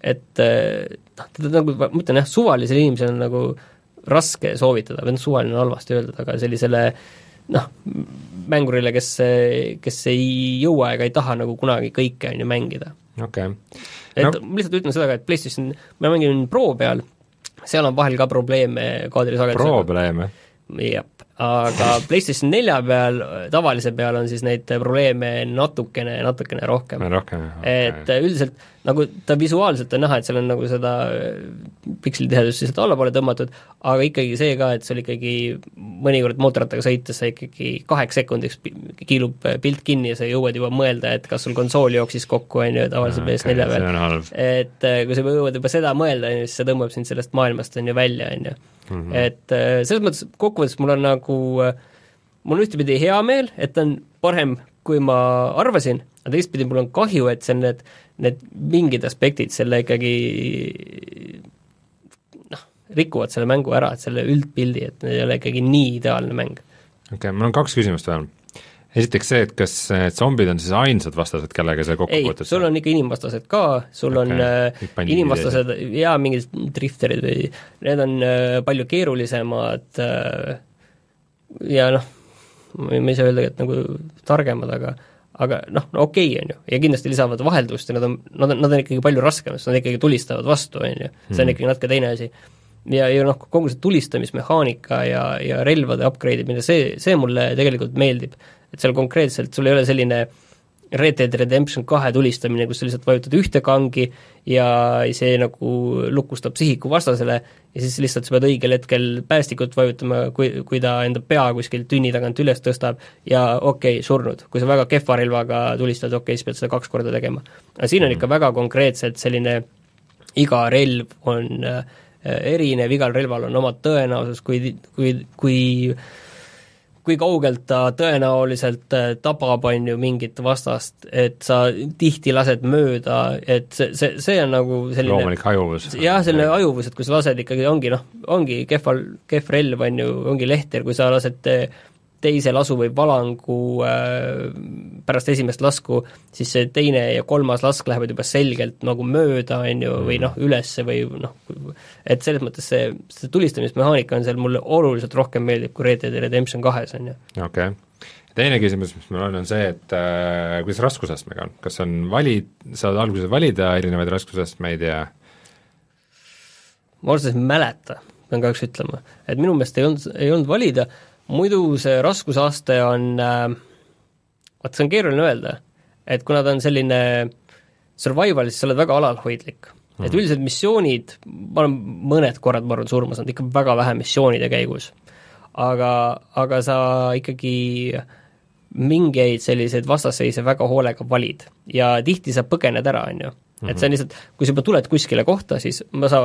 Et äh, noh, teda nagu, ma ütlen jah, suvalisele inimesele on nagu raske soovitada, või noh, suvaline on halvasti öeldud, aga sellisele noh, mängurile, kes, kes ei jõua ega ei taha nagu kunagi kõike, on ju, mängida. okei okay. et no. ma lihtsalt ütlen seda ka, et PlayStation, ma mängin Pro peal, seal on vahel ka probleeme kaadrisagedusega. probleeme jah, aga PlayStation nelja peal, tavalise peal on siis neid probleeme natukene, natukene rohkem. rohkem, et üldiselt nagu ta visuaalselt on näha, et seal on nagu seda pikslitihedust lihtsalt allapoole tõmmatud, aga ikkagi see ka, et sul ikkagi mõnikord mootorrattaga sõites sa ikkagi kaheks sekundiks kiilub pilt kinni ja sa jõuad juba mõelda, et kas sul konsool jooksis kokku, on ju, tavalise PS4 peal et äh, kui sa jõuad juba seda mõelda, on ju, siis see tõmbab sind sellest maailmast, on ju, välja, on ju. Et äh, selles mõttes kokkuvõttes mul on nagu, mul on ühtepidi hea meel, et ta on parem, kui ma arvasin, aga teistpidi mul on kahju, et see on need, need mingid aspektid selle ikkagi noh, rikuvad selle mängu ära, et selle üldpildi, et ei ole ikkagi nii ideaalne mäng. okei okay,, mul on kaks küsimust veel. Esiteks see, et kas need zombid on siis ainsad vastased, kellega sa kokku ei, puutud? sul on ikka inimvastased ka, sul okay. on äh, inimvastased ja mingid drifterid või need on äh, palju keerulisemad äh, ja noh, ma ei saa öelda, et nagu targemad, aga aga noh, no okei okay, on ju, ja kindlasti lisavad vaheldust ja nad on, nad on, nad on ikkagi palju raskemad, sest nad ikkagi tulistavad vastu, on ju, see on Mhm. ikkagi natuke teine asi. ja, ja noh, kogu see tulistamismehaanika ja, ja relvade upgrade imine, see, see mulle tegelikult meeldib. Et seal konkreetselt sul ei ole selline Red Dead Redemption kahe tulistamine, kus sa lihtsalt vajutad ühte kangi ja see nagu lukustab sihiku vastasele ja siis lihtsalt sa pead õigel hetkel päästikut vajutama, kui, kui ta enda pea kuskilt tünni tagant üles tõstab ja okei okay,, surnud. kui sa väga kehva relvaga tulistad, okei okay,, siis pead seda kaks korda tegema. aga siin on ikka väga konkreetselt selline iga relv on äh, erinev, igal relval on oma tõenäosus, kui, kui, kui kui kaugelt ta tõenäoliselt äh, tabab, on ju, mingit vastast, et sa tihti lased mööda, et see, see, see on nagu selline loomulik hajuvus. jah, selline hajuvus, et kui sa lased ikkagi, ongi noh, ongi kehval, kehv relv, on ju, ongi lehter, kui sa lased teise lasu või valangu äh, pärast esimest lasku, siis see teine ja kolmas lask lähevad juba selgelt nagu mööda, on ju, või noh, ülesse või noh, et selles mõttes see, see tulistamismehaanika on seal mulle oluliselt rohkem meeldib kui Red Dead Redemption kahes, on ju. okei okay. teine küsimus, mis mul on, on see, et äh, kuidas raskusastmega on, kas on valid, saad alguses valida erinevaid raskusastmeid ja ma ausalt öeldes ei mäleta, pean kahjuks ütlema, et minu meelest ei olnud, ei olnud valida, muidu see raskusaste on äh,, vaat see on keeruline öelda, et kuna ta on selline survival, siis sa oled väga alalhoidlik. Mm.. et üldiselt missioonid, ma olen mõned korrad, ma arvan, surma saanud, ikka väga vähe missioonide käigus. aga, aga sa ikkagi mingeid selliseid vastasseise väga hoolega valid. Ja tihti sa põgened ära, on ju et see on lihtsalt, kui sa juba tuled kuskile kohta, siis ma sa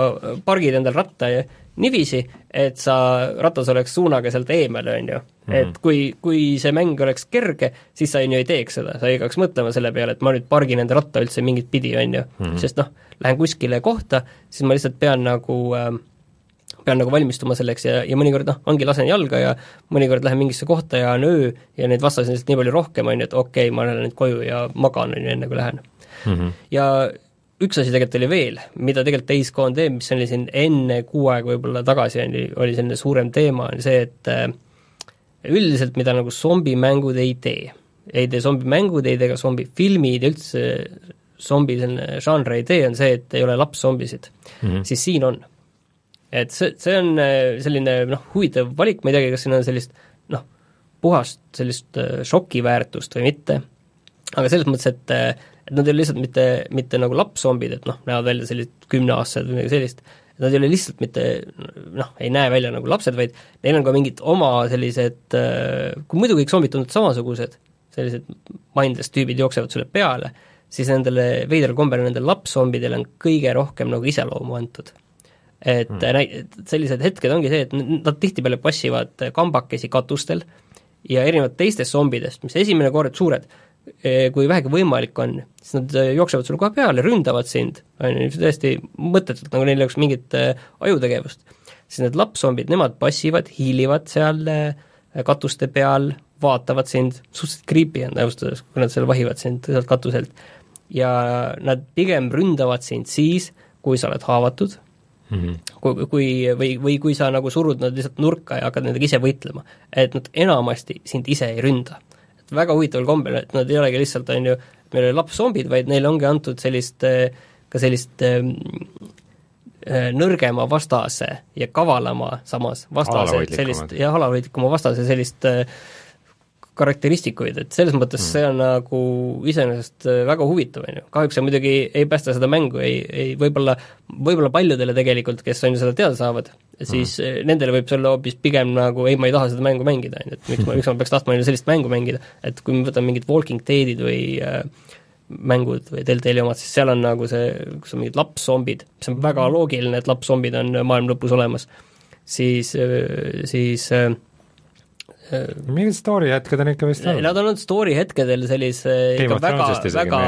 pargid endal ratta ja niiviisi, et sa, ratas oleks suunaga sealt eemale, on ju. Mhm. et kui, kui see mäng oleks kerge, siis sa on ju ei teeks seda, sa ei hakkaks mõtlema selle peale, et ma nüüd pargin enda ratta üldse mingit pidi, on ju. Mhm. sest noh, lähen kuskile kohta, siis ma lihtsalt pean nagu äh, pean nagu valmistuma selleks ja, ja mõnikord noh, ongi lasen jalga ja mõnikord lähen mingisse kohta ja on öö ja neid vastasi on lihtsalt nii palju rohkem, on ju, et okei okay,, ma lähen nüüd koju ja magan, on ju, enne kui lähen mm. -hmm. ja üks asi tegelikult oli veel, mida tegelikult Gone teeb, mis oli siin enne kuu aega võib-olla tagasi, oli, oli selline suurem teema, on see, et äh, üldiselt, mida nagu zombimängud ei tee, ei tee zombimängud, ei tee ka zombifilmid ja üldse zombi selline žanr ei tee, on see, et ei ole lapszombisid mm, -hmm. siis siin on. et see, see on äh, selline noh, huvitav valik, ma ei teagi, kas siin on sellist noh, puhast sellist äh, šokiväärtust või mitte, aga selles mõttes, et et nad ei ole lihtsalt mitte, mitte nagu lapszombid, et noh, näevad välja sellised kümneaastased või midagi sellist, nad ei ole lihtsalt mitte noh, ei näe välja nagu lapsed, vaid neil on ka mingid oma sellised, kui muidu kõik zombid tunduvad samasugused, sellised mindless tüübid jooksevad sulle peale, siis nendele veidral kombel nendele lapszombidele on kõige rohkem nagu iseloomu antud. et mm. näi-, sellised hetked ongi see, et nad tihtipeale passivad kambakesi katustel ja erinevalt teistest zombidest, mis esimene kord suured, kui vähegi võimalik on, siis nad eh, jooksevad sulle kohe peale, ründavad sind, on ju, täiesti mõttetult, nagu neil ei oleks mingit äh, ajutegevust. siis need lapszombid, nemad passivad, hiilivad seal katuste peal, vaatavad sind, suhteliselt creepy on ausalt öeldes, kui nad seal vahivad sind sealt katuselt. ja nad pigem ründavad sind siis, kui sa oled haavatud mm, -hmm. kui, kui, või, või kui sa nagu surud nad lihtsalt nurka ja hakkad nendega ise võitlema. et nad enamasti sind ise ei ründa väga huvitaval kombel, et nad ei olegi lihtsalt, on ju, meil oli lapszombid, vaid neile ongi antud sellist, eh, ka sellist ähm, nõrgema vastase ja kavalama samas vastase sellist, jah, alalhoidlikuma vastase sellist karakteristikuid, et selles mõttes mm. see on nagu iseenesest väga huvitav, on ju. kahjuks see muidugi ei päästa seda mängu, ei, ei võib-olla, võib-olla paljudele tegelikult, kes on ju seda teada saavad, siis mm. nendele võib see olla hoopis pigem nagu ei, ma ei taha seda mängu mängida, on ju, et miks ma, miks ma peaks tahtma sellist mängu mängida, et kui me võtame mingid Walking Deadid või äh, mängud või Deltali omad, siis seal on nagu see, kus on mingid lapszombid, mis on väga loogiline, et lapszombid on maailma lõpus olemas, siis, äh, siis äh, mingid story hetked on ikka vist olnud. Nad on olnud story hetkedel sellise ikka väga, väga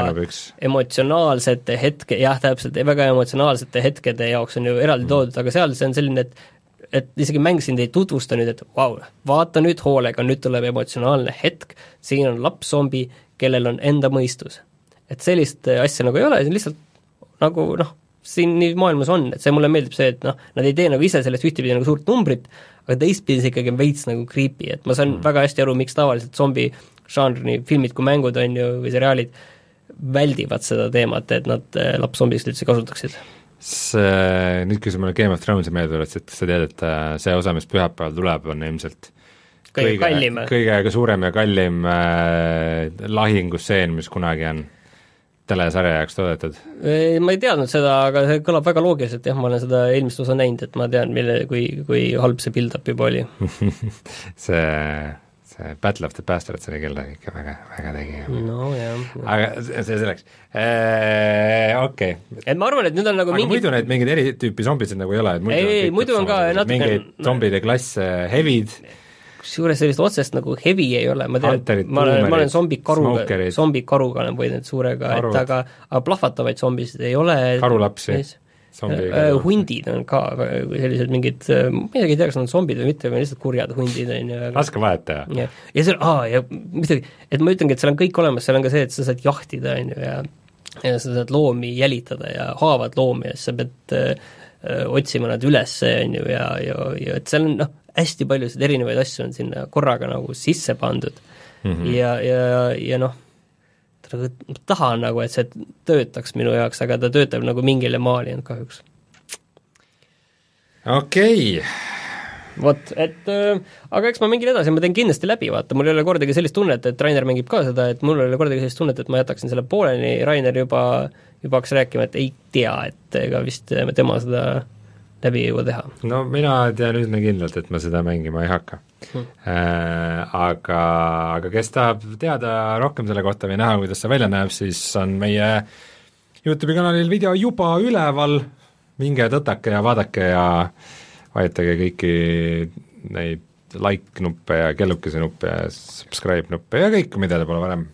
emotsionaalsete hetke, jah, täpselt, väga emotsionaalsete hetkede jaoks on ju eraldi mm. toodud, aga seal see on selline, et et isegi mäng sind ei tutvusta nüüd, et vau wow,, vaata nüüd hoolega, nüüd tuleb emotsionaalne hetk, siin on lapszombi, kellel on enda mõistus. et sellist asja nagu ei ole, see on lihtsalt nagu noh, siin nii maailmas on, et see mulle meeldib see, et noh, nad ei tee nagu ise sellest ühtepidi nagu suurt numbrit, aga teistpidi see ikkagi on veits nagu creepy, et ma saan mm. väga hästi aru, miks tavaliselt zombi žanr, nii filmid kui mängud, on ju, või seriaalid, väldivad seda teemat, et nad äh, lapszombist üldse kasutaksid. see, nüüd kui sa mulle Game of Thronesi meelde tuletasid, sa tead, et äh, see osa, mis pühapäeval tuleb, on ilmselt kõige kallim. kõige suurem ja kallim äh, lahingusseen, mis kunagi on telesarja jaoks toodetud. ma ei teadnud seda, aga see kõlab väga loogiliselt, jah, ma olen seda eelmist osa näinud, et ma tean, mille, kui, kui halb see build-up juba oli. see, see Battle of the Bastards oli küll ikka väga, väga tegi. no aga see selleks, okei. et ma arvan, et nüüd on nagu aga mingi muidu neid mingeid eri tüüpi zombisid nagu ei ole, et muidu Ei, ei, muidu on ka natuke- mingeid zombide klasse, hevid, kusjuures sellist otsest nagu heavy ei ole, ma tean, Hunterid, ma olen, ma olen zombikaruga zombikaruga olen võidelnud suurega, et aga aga plahvatavaid zombisid ei ole. Karulapsi, Äh, hundid on ka sellised mingid, ma isegi ei tea, kas nad on zombid või mitte, või lihtsalt kurjad hundid on ju, raske vahet teha. ja, ja seal, aa ja muidugi, et ma ütlengi, et seal on kõik olemas, seal on ka see, et sa saad jahtida, on ju, ja ja sa saad loomi jälitada ja haavad loomi ja siis sa pead öö, otsima nad üles, on ju, ja, ja, ja et seal on noh, hästi paljusid erinevaid asju on sinna korraga nagu sisse pandud mm. -hmm. ja, ja, ja noh, ma tahan nagu, et see töötaks minu jaoks, aga ta töötab nagu mingile maani ainult kahjuks. okei, vot, et äh, aga eks ma mingin edasi, ma teen kindlasti läbi, vaata, mul ei ole kordagi sellist tunnet, et Rainer mängib ka seda, et mul ei ole kordagi sellist tunnet, et ma jätaksin selle pooleli, Rainer juba, juba hakkas rääkima, et ei tea, et ega vist tema seda läbi ei jõua teha. no mina tean üsna kindlalt, et ma seda mängima ei hakka Hmm. äh,. Aga, aga kes tahab teada rohkem selle kohta või näha, kuidas see välja näeb, siis on meie Youtube'i kanalil video juba üleval, minge tõtake ja vaadake ja vajutage kõiki neid like-nuppe ja kellukese nuppe ja subscribe-nuppe ja kõike, mida te pole varem,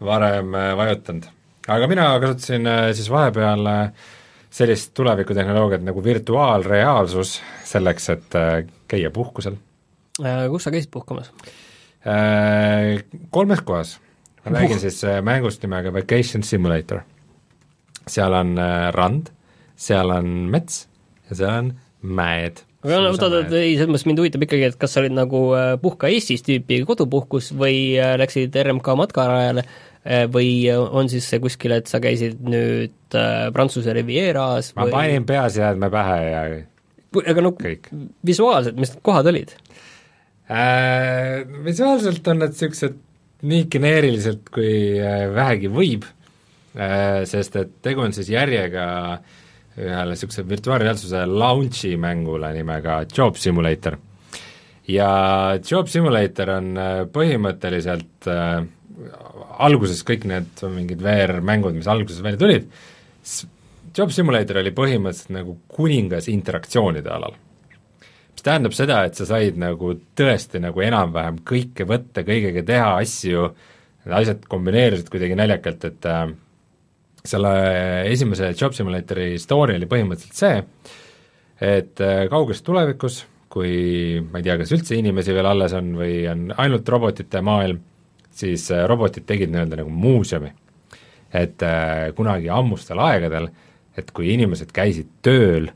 varem äh, vajutanud. aga mina kasutasin äh, siis vahepeal äh, sellist tulevikutehnoloogiat nagu virtuaalreaalsus selleks, et äh, käia puhkusel Äh, kus sa käisid puhkamas? Äh, kolmes kohas. ma räägin siis äh, mängust nimega Vacation Simulator. seal on rand, seal on mets ja seal on mäed. Aga no oota, oota, ei, selles mõttes mind huvitab ikkagi, et kas sa olid nagu äh, puhka Eestis tüüpi kodupuhkus või äh, läksid RMK matkarajale äh, või on siis see kuskil, et sa käisid nüüd äh, Prantsuse Rivieras ma või panin peaseadme pähe ja aga no kõik visuaalselt, mis need kohad olid? äh,. Visuaalselt on nad niisugused nii geneeriliselt, kui äh, vähegi võib äh,, sest et tegu on siis järjega ühele niisuguse virtuaalreaalsuse launch'i mängule nimega Job Simulator. ja Job Simulator on äh, põhimõtteliselt äh, alguses kõik need mingid VR-mängud, mis alguses välja tulid, Job Simulator oli põhimõtteliselt nagu kuningas interaktsioonide alal mis tähendab seda, et sa said nagu tõesti nagu enam-vähem kõike võtta, kõigega teha asju, need asjad kombineerusid kuidagi naljakalt, et äh, selle esimese Job Simulatori story oli põhimõtteliselt see, et äh, kauges tulevikus, kui ma ei tea, kas üldse inimesi veel alles on või on ainult robotite maailm, siis äh, robotid tegid nii-öelda nagu muuseumi. et äh, kunagi ammustel aegadel, et kui inimesed käisid tööl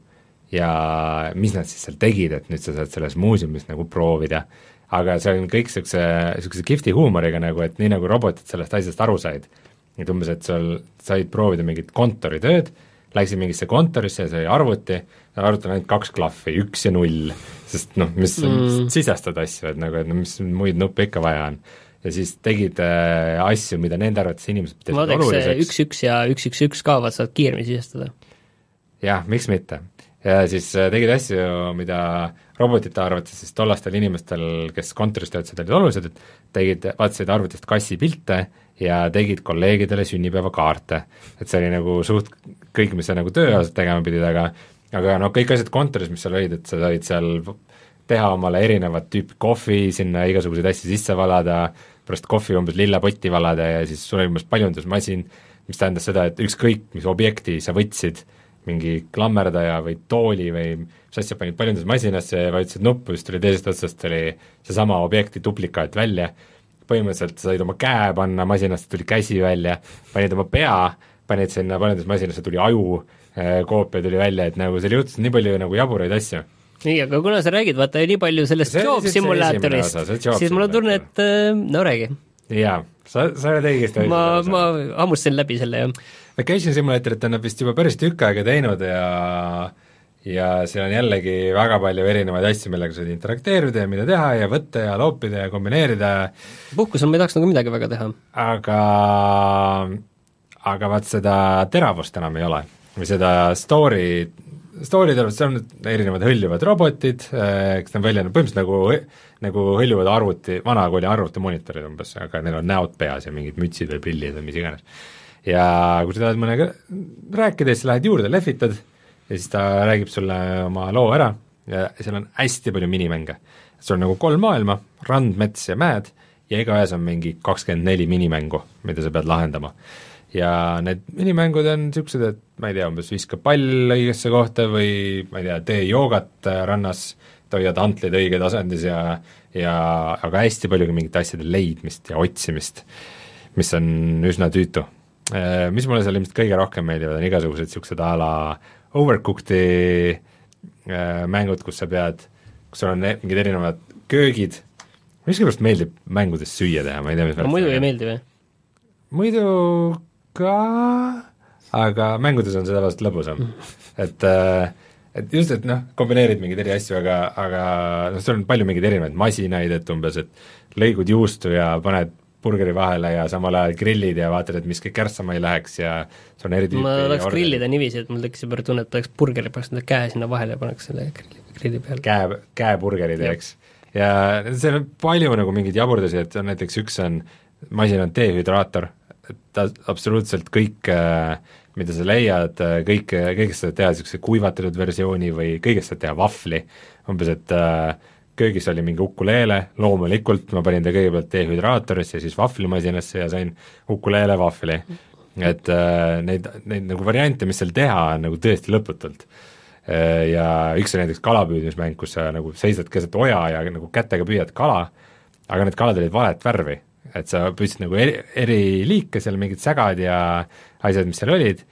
ja mis nad siis seal tegid, et nüüd sa saad selles muuseumis nagu proovida, aga see on kõik niisuguse, niisuguse kihvti huumoriga nagu, et nii nagu robotid sellest asjast aru said, et umbes, et sul said proovida mingit kontoritööd, läksid mingisse kontorisse ja oli arvuti, arvutil on ainult kaks klahvi, üks ja null, sest noh, mis mm. sisestad asju, et nagu, et no mis muid nuppe ikka vaja on. ja siis tegid äh, asju, mida nende arvates inimesed pidasid vaadake see oluliseks. üks, üks ja üks, üks, üks ka, vaat saad kiiremini sisestada. jah, miks mitte. ja siis äh, tegid asju, mida robotite arvates siis tollastel inimestel, kes kontoris töötasid, olid olulised, et tegid, vaatasid arvutist kassi pilte ja tegid kolleegidele sünnipäevakaarte. et see oli nagu suht kõik, mis sa nagu tööalaselt tegema pidid, aga aga noh, kõik asjad kontoris, mis seal olid, et sa said seal teha omale erinevat tüüpi kohvi, sinna igasuguseid asju sisse valada, pärast kohvi umbes lilla potti valada ja siis sul oli umbes paljundusmasin, mis tähendas seda, et ükskõik, mis objekti sa võtsid, mingi klammerdaja või tooli või mis asja panid paljundusmasinasse ja vajutasid nuppu, siis tuli teisest otsast oli seesama objekti duplikaat välja, põhimõtteliselt sa said oma käe panna masinasse, tuli käsi välja, panid oma pea, panid sinna paljundusmasinasse, tuli aju, koopia tuli välja, et nagu seal juhtus nii palju nagu jaburaid asju nii, aga kuna sa räägid vaata nii palju sellest job simulaatorist siis mul on tunne, et äh, no räägi. jaa, sa, sa oled õigesti ma, ma hammustasin läbi selle jah. Vacation Simulatorit on nad vist juba päris tükk aega teinud ja ja seal on jällegi väga palju erinevaid asju, millega sa võid interakteerida ja mida teha ja võtta ja loopida ja kombineerida, puhkusel ma ei tahaks nagu midagi väga teha. aga aga vaat seda teravust enam ei ole või seda story, story teravust, seal on erinevad hõljuvad robotid, kes on välja, põhimõtteliselt nagu, nagu hõljuvad arvuti, vanakooli arvutimonitorid umbes, aga neil on näod peas ja mingid mütsid või prillid või mis iganes. ja kui sa tahad mõnega rääkida, siis lähed juurde, lehvitad ja siis ta räägib sulle oma loo ära ja seal on hästi palju minimänge. sul on nagu kolm maailma, rand, mets ja mäed, ja igaühes on mingi kakskümmend neli minimängu, mida sa pead lahendama ja need minimängud on niisugused, et ma ei tea, umbes viska pall õigesse kohta või ma ei tea, tee joogat äh, rannas, hoiad antlid õiges asendis ja ja aga hästi palju ka mingite asjade leidmist ja otsimist, mis on üsna tüütu. Äh, mis mulle seal ilmselt kõige rohkem meeldivad, on igasugused niisugused a la Overcooked'i äh, mängud, kus sa pead, kus sul on e-, mingid erinevad köögid, miskipärast meeldib mängudes süüa teha, ma ei tea, mis no muidu ei meeldi või? muidu ka, aga mängudes on see tavaliselt lõbusam. Et äh, et just, et noh, kombineerid mingeid eri asju, aga, aga noh, sul on palju mingeid erinevaid masinaid, et umbes, et lõigud juustu ja paned burgeri vahele ja samal ajal grillid ja vaatad, et mis kõik kärssama ei läheks ja sul on eri tüüpi ma tahaks grillida niiviisi, et mul tekkis juba tunne, et tahaks burgeri, paneks enda käe sinna vahele ja paneks selle grilli, grilli peale. käe, käeburgeri teeks. ja seal on palju nagu mingeid jaburdusi, et on näiteks üks on, masin on dehüdraator, et ta absoluutselt kõik, mida sa leiad, kõik, kõigest saad teha niisuguse kuivatatud versiooni või kõigest saad teha vahvli, umbes et köögis oli mingi ukuleele, loomulikult ma panin ta kõigepealt dehüdraatorisse ja siis vahvlimasinasse ja sain ukuleele vahvli. et neid, neid nagu variante, mis seal teha, on nagu tõesti lõputult ja üks on näiteks kalapüüdmismäng, kus sa nagu seisad keset oja ja nagu kätega püüad kala, aga need kalad olid valet värvi et sa püüdsid nagu eri, eri liike seal, mingid sägad ja asjad, mis seal olid,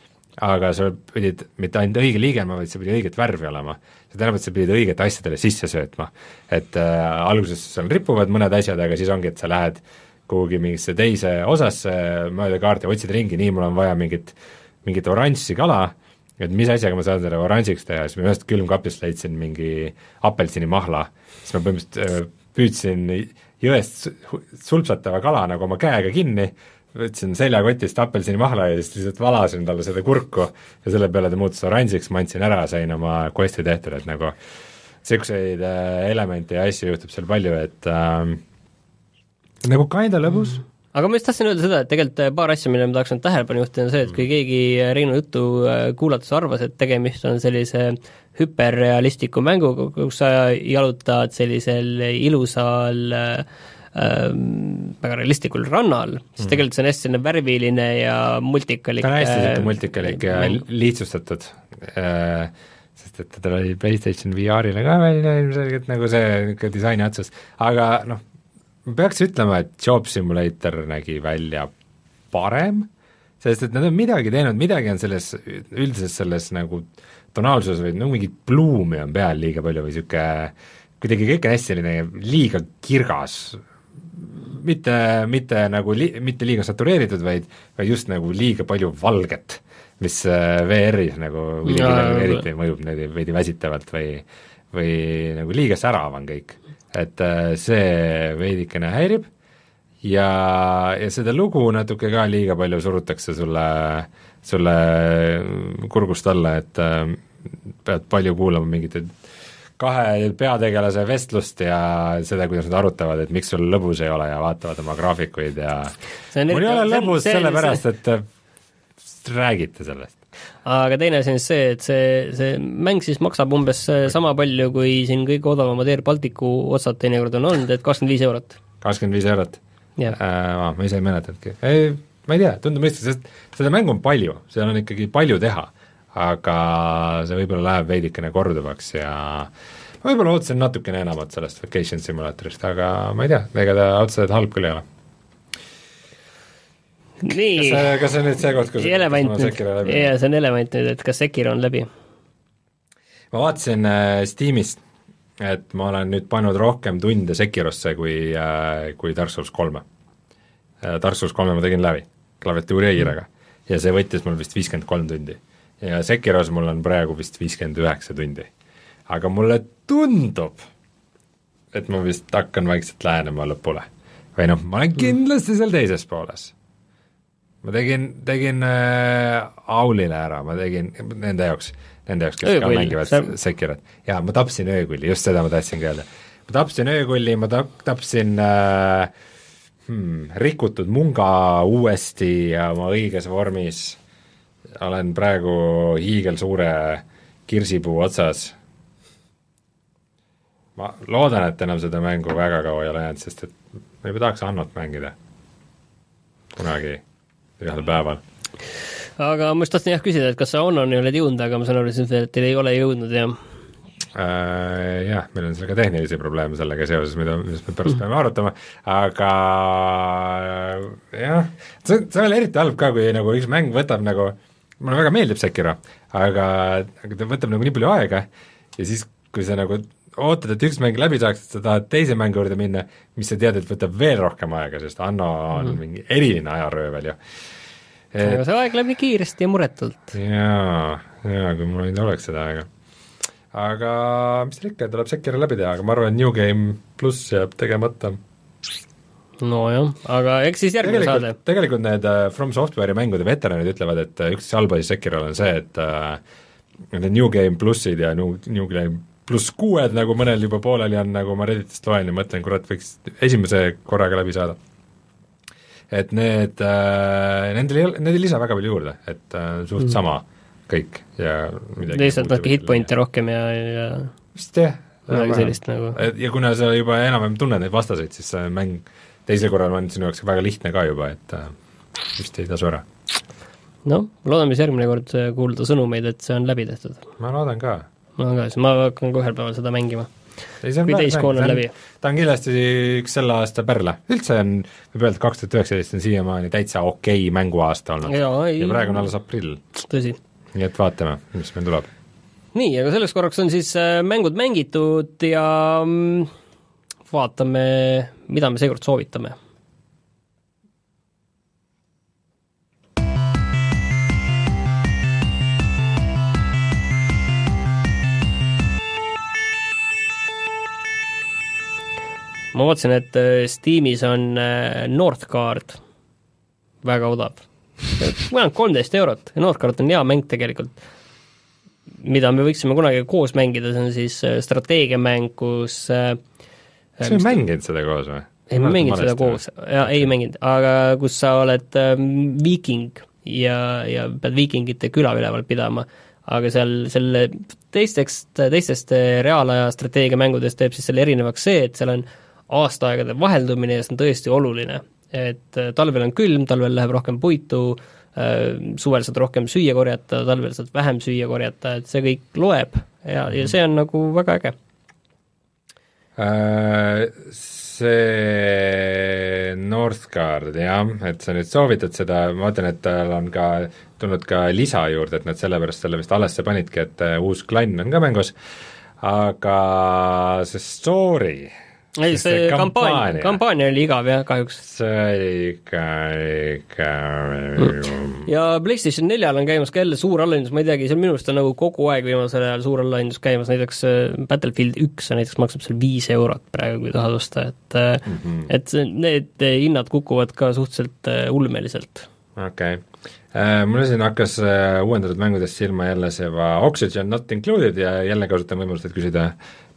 aga sa pidid mitte ainult õige liigema, vaid sa pidid õiget värvi olema. see tähendab, et sa pidid õigete asjadele sisse söötma. et äh, alguses seal ripuvad mõned asjad, aga siis ongi, et sa lähed kuhugi mingisse teise osasse mööda kaarti, otsid ringi, nii, mul on vaja mingit, mingit oranži kala, et mis asjaga ma saan selle oranžiks teha, siis ma ühest külmkapist leidsin mingi apelsinimahla, siis ma põhimõtteliselt äh, püüdsin jõest sulpsatava kala nagu oma käega kinni, võtsin seljakotist apelsinimahla ja siis lihtsalt valasin talle seda kurku ja selle peale ta muutus oranžiks, ma andsin ära, sain oma quest'i tehtud, et nagu niisuguseid äh, elemente ja asju juhtub seal palju, et äh, nagu kinda lõbus. Mm. Aga ma just tahtsin öelda seda, et tegelikult äh, paar asja, millele ma tahaks nüüd tähelepanu juhtida, on see, et kui keegi Reinu juttu äh, kuulates arvas, et tegemist on sellise hüperrealistliku mänguga, kus sa jalutad sellisel ilusal äh, väga realistlikul rannal, siis mm. tegelikult see on hästi selline värviline ja multikalik ta on hästi selline multikalik ja lihtsustatud. Äh,, sest et tal oli PlayStation VR-ile ka välja ilmselgelt nagu see niisugune disaini otsus, aga noh, ma peaks ütlema, et Job Simulator nägi välja parem, sest et nad on midagi teinud, midagi on selles, üldises selles nagu tonaalsuses või no mingit pluumi on peal liiga palju või niisugune kuidagi kõik on hästi selline liiga kirgas, mitte, mitte nagu li-, mitte liiga satureeritud, vaid, vaid just nagu liiga palju valget, mis äh, VR-is nagu kuidagi eriti mõjub niimoodi veidi väsitavalt või või nagu liiga särav on kõik. Et äh, see veidikene häirib ja, ja seda lugu natuke ka liiga palju surutakse sulle, sulle kurgust alla, et äh, pead palju kuulama mingite kahe peategelase vestlust ja seda, kuidas nad arutavad, et miks sul lõbus ei ole ja vaatavad oma graafikuid ja mul ei ole lõbus sellepärast, et räägite sellest aga teine asi on siis see, et see, see mäng siis maksab umbes sama palju, kui siin kõige odavamad Air Balticu otsad teinekord on olnud, et kakskümmend viis eurot. kakskümmend viis eurot? äh, ma ise ei mäletanudki, ei, ma ei tea, tundub mõistlik, sest seda mängu on palju, seal on ikkagi palju teha, aga see võib-olla läheb veidikene korduvaks ja ma võib-olla ootasin natukene enamat sellest Vacation Simulatorist, aga ma ei tea, ega ta otseselt halb küll ei ole nii. kas, kas see on nüüd see koht, kus elevant nüüd, jaa, see on elevant nüüd, et kas Sekiro on läbi? ma vaatasin äh, Steamist, et ma olen nüüd pannud rohkem tunde Sekirosse kui äh,, kui Dark Souls kolme äh,. Dark Souls kolme ma tegin läbi, klaviatuuri ja hiirega. ja see võttis mul vist viiskümmend kolm tundi. Ja Sekiros mul on praegu vist viiskümmend üheksa tundi. aga mulle tundub, et ma vist hakkan vaikselt lähenema lõpule. või noh, ma olen kindlasti seal teises pooles. ma tegin, tegin äh, Aulile ära, ma tegin nende jaoks, nende jaoks, kes Öökulli, ka mängivad sa... Sekirat. jaa, ma tapsin öökulli, just seda ma tahtsingi öelda. ma tapsin öökulli, ma tap-, tapsin äh, hmm, rikutud munga uuesti ja oma õiges vormis, olen praegu hiigelsuure kirsipuu otsas. ma loodan, et enam seda mängu väga kaua ei ole jäänud, sest et ma juba tahaks Annot mängida. kunagi, ühel päeval. aga ma just tahtsin jah küsida, et kas sa Onnoni oled jõudnud, aga ma saan aru, et teil ei ole jõudnud ja Äh, jah, meil on seal ka tehnilisi probleeme sellega seoses, mida, millest me pärast peame arutama, aga jah, see, see on eriti halb ka, kui nagu üks mäng võtab nagu, mulle väga meeldib Sekiro, aga, aga ta võtab nagu nii palju aega ja siis, kui sa nagu ootad, et üks mäng läbi saaks, et sa tahad teise mängu juurde minna, mis sa tead, et võtab veel rohkem aega, sest Anno on mm. mingi eriline ajaröövel ju. aga see aeg läheb nii kiiresti ja muretult. jaa, jaa, kui mul nüüd oleks seda aega. aga mis seal ikka, tuleb Sekiro läbi teha, aga ma arvan, et New Game pluss jääb tegemata. Nojah, aga eks siis järgmine saade. tegelikult, tegelikult need äh, From Software'i mängude veteranid ütlevad, et äh, üks halb asi Sekirol on see, et äh, need New Game plussid ja New, New Game pluss kuued, nagu mõnel juba pooleli on, nagu ma Redditist loen ja mõtlen, kurat, võiks esimese korraga läbi saada. et need nendel ei ole, need ei lisa väga palju juurde, et suht mm. sama kõik ja lihtsalt natuke hitpoint'e rohkem ja, ja vist jah. midagi sellist nagu. ja kuna sa juba enam-vähem tunned neid vastaseid, siis see mäng teisel korral on sinu jaoks väga lihtne ka juba, et äh, vist ei tasu ära. noh, loodame siis järgmine kord äh, kuulda sõnumeid, et see on läbi tehtud. ma loodan ka. ma ka, siis ma hakkan ka ühel päeval seda mängima. kui väär teist mäng, koon on läbi. ta on kindlasti üks selle aasta pärle, üldse on, võib öelda, et kaks tuhat üheksateist on siiamaani täitsa okei mänguaasta olnud. ja praegu on alles aprill, tõsi. nii et vaatame, mis meil tuleb. nii, aga selleks korraks on siis äh, mängud mängitud ja mm, vaatame, mida me seekord soovitame. ma vaatasin, et äh, Steamis on äh, Northgard väga odav. mul on kolmteist eurot ja Northgard on hea mäng tegelikult, mida me võiksime kunagi koos mängida, see on siis äh, strateegiamäng, kus äh, sa ei mänginud seda koos või? ei, ma mängin seda koos, jaa, ei mänginud, aga kus sa oled ähm, viiking ja, ja pead viikingite küla üleval pidama, aga seal selle teistest, teistest äh, reaalaja strateegiamängudest teeb siis selle erinevaks see, et seal on aastaaegade vaheldumine ja see on tõesti oluline. et äh, talvel on külm, talvel läheb rohkem puitu, äh, suvel saad rohkem süüa korjata, talvel saad vähem süüa korjata, et see kõik loeb ja, ja see on nagu väga äge. Äh, see Northgard, jah, et sa nüüd soovitad seda, ma vaatan, et tal on ka tulnud ka lisa juurde, et nad sellepärast selle vist alles panidki, et äh, uus klann on ka mängus, aga see story, ei, see kampaania, kampaania- oli igav jah, kahjuks. see oli ikka, ikka ja PlayStation neljal on käimas ka jälle suur allahindlus, ma ei teagi, see on minu arust on nagu kogu aeg viimasel ajal suur allahindlus käimas, näiteks äh, Battlefield üks näiteks maksab seal viis eurot praegu, kui tahad osta, et mm. -hmm. et need hinnad kukuvad ka suhteliselt äh, ulmeliselt. okei okay. Mul siin hakkas äh, uuendatud mängudest silma jälle see va- Oxygen not included ja jälle kasutan võimalust, et küsida,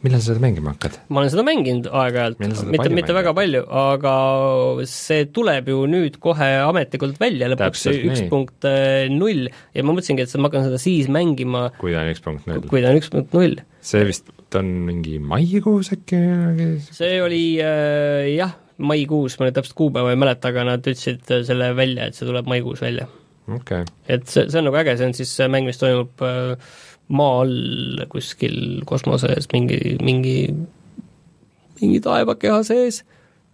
millal sa seda mängima hakkad? ma olen seda mänginud aeg-ajalt, mitte, mitte väga palju, aga see tuleb ju nüüd kohe ametlikult välja, lõpuks üks punkt äh, null ja ma mõtlesingi, et ma hakkan seda siis mängima, kui ta on üks punkt null. kui ta on üks punkt null. see vist on mingi maikuus äkki midagi? see oli äh, jah, maikuus, ma nüüd täpselt kuupäeva ei mäleta, aga nad ütlesid äh, selle välja, et see tuleb maikuus välja. Okay. et see, see on nagu äge, see on siis mäng, mis toimub äh, maa all kuskil kosmoses mingi, mingi, mingi taevakeha sees,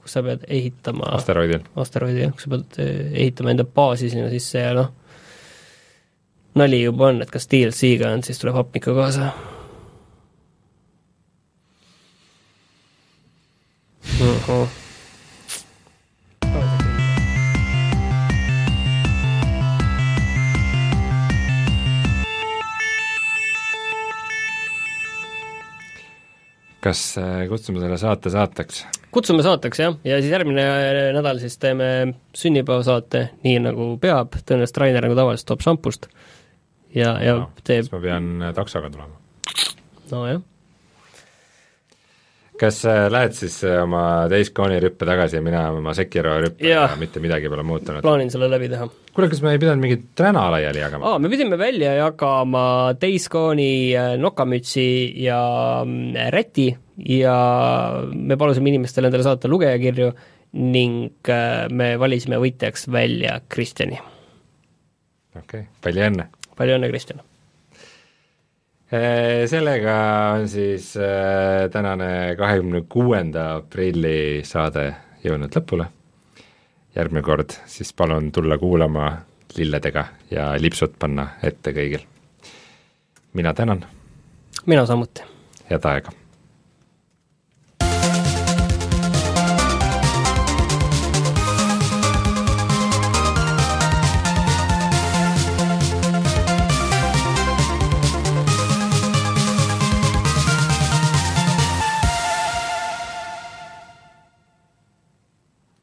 kus sa pead ehitama asteroidil. asteroidi, jah, kus sa pead eh, ehitama enda baasi sinna sisse ja noh, nali juba on, et kas DLC-ga on, siis tuleb hapnikku kaasa. kas äh, kutsume selle saate saateks? kutsume saateks, jah, ja siis järgmine nädal siis teeme sünnipäevasaate, nii nagu peab, tõenäoliselt Rainer nagu tavaliselt toob šampust ja, ja no, teeb siis ma pean äh, taksoga tulema. nojah kas äh, lähed siis äh, oma täiskooni rüppe tagasi ja mina oma Sekiro rüppe ja, ja mitte midagi pole muutunud? plaanin selle läbi teha. kuule, kas me ei pidanud mingit träna laiali jagama? aa, me pidime välja jagama täiskooni äh, nokamütsi ja mm, räti ja me palusime inimestele endale saata lugejakirju ning me valisime võitjaks välja Kristjani. okei okay., palju õnne! palju õnne, Kristjan! Sellega on siis äh, tänane kahekümne kuuenda aprilli saade jõudnud lõpule. järgmine kord siis palun tulla kuulama lilledega ja lipsud panna ette kõigil. mina tänan. mina samuti. head aega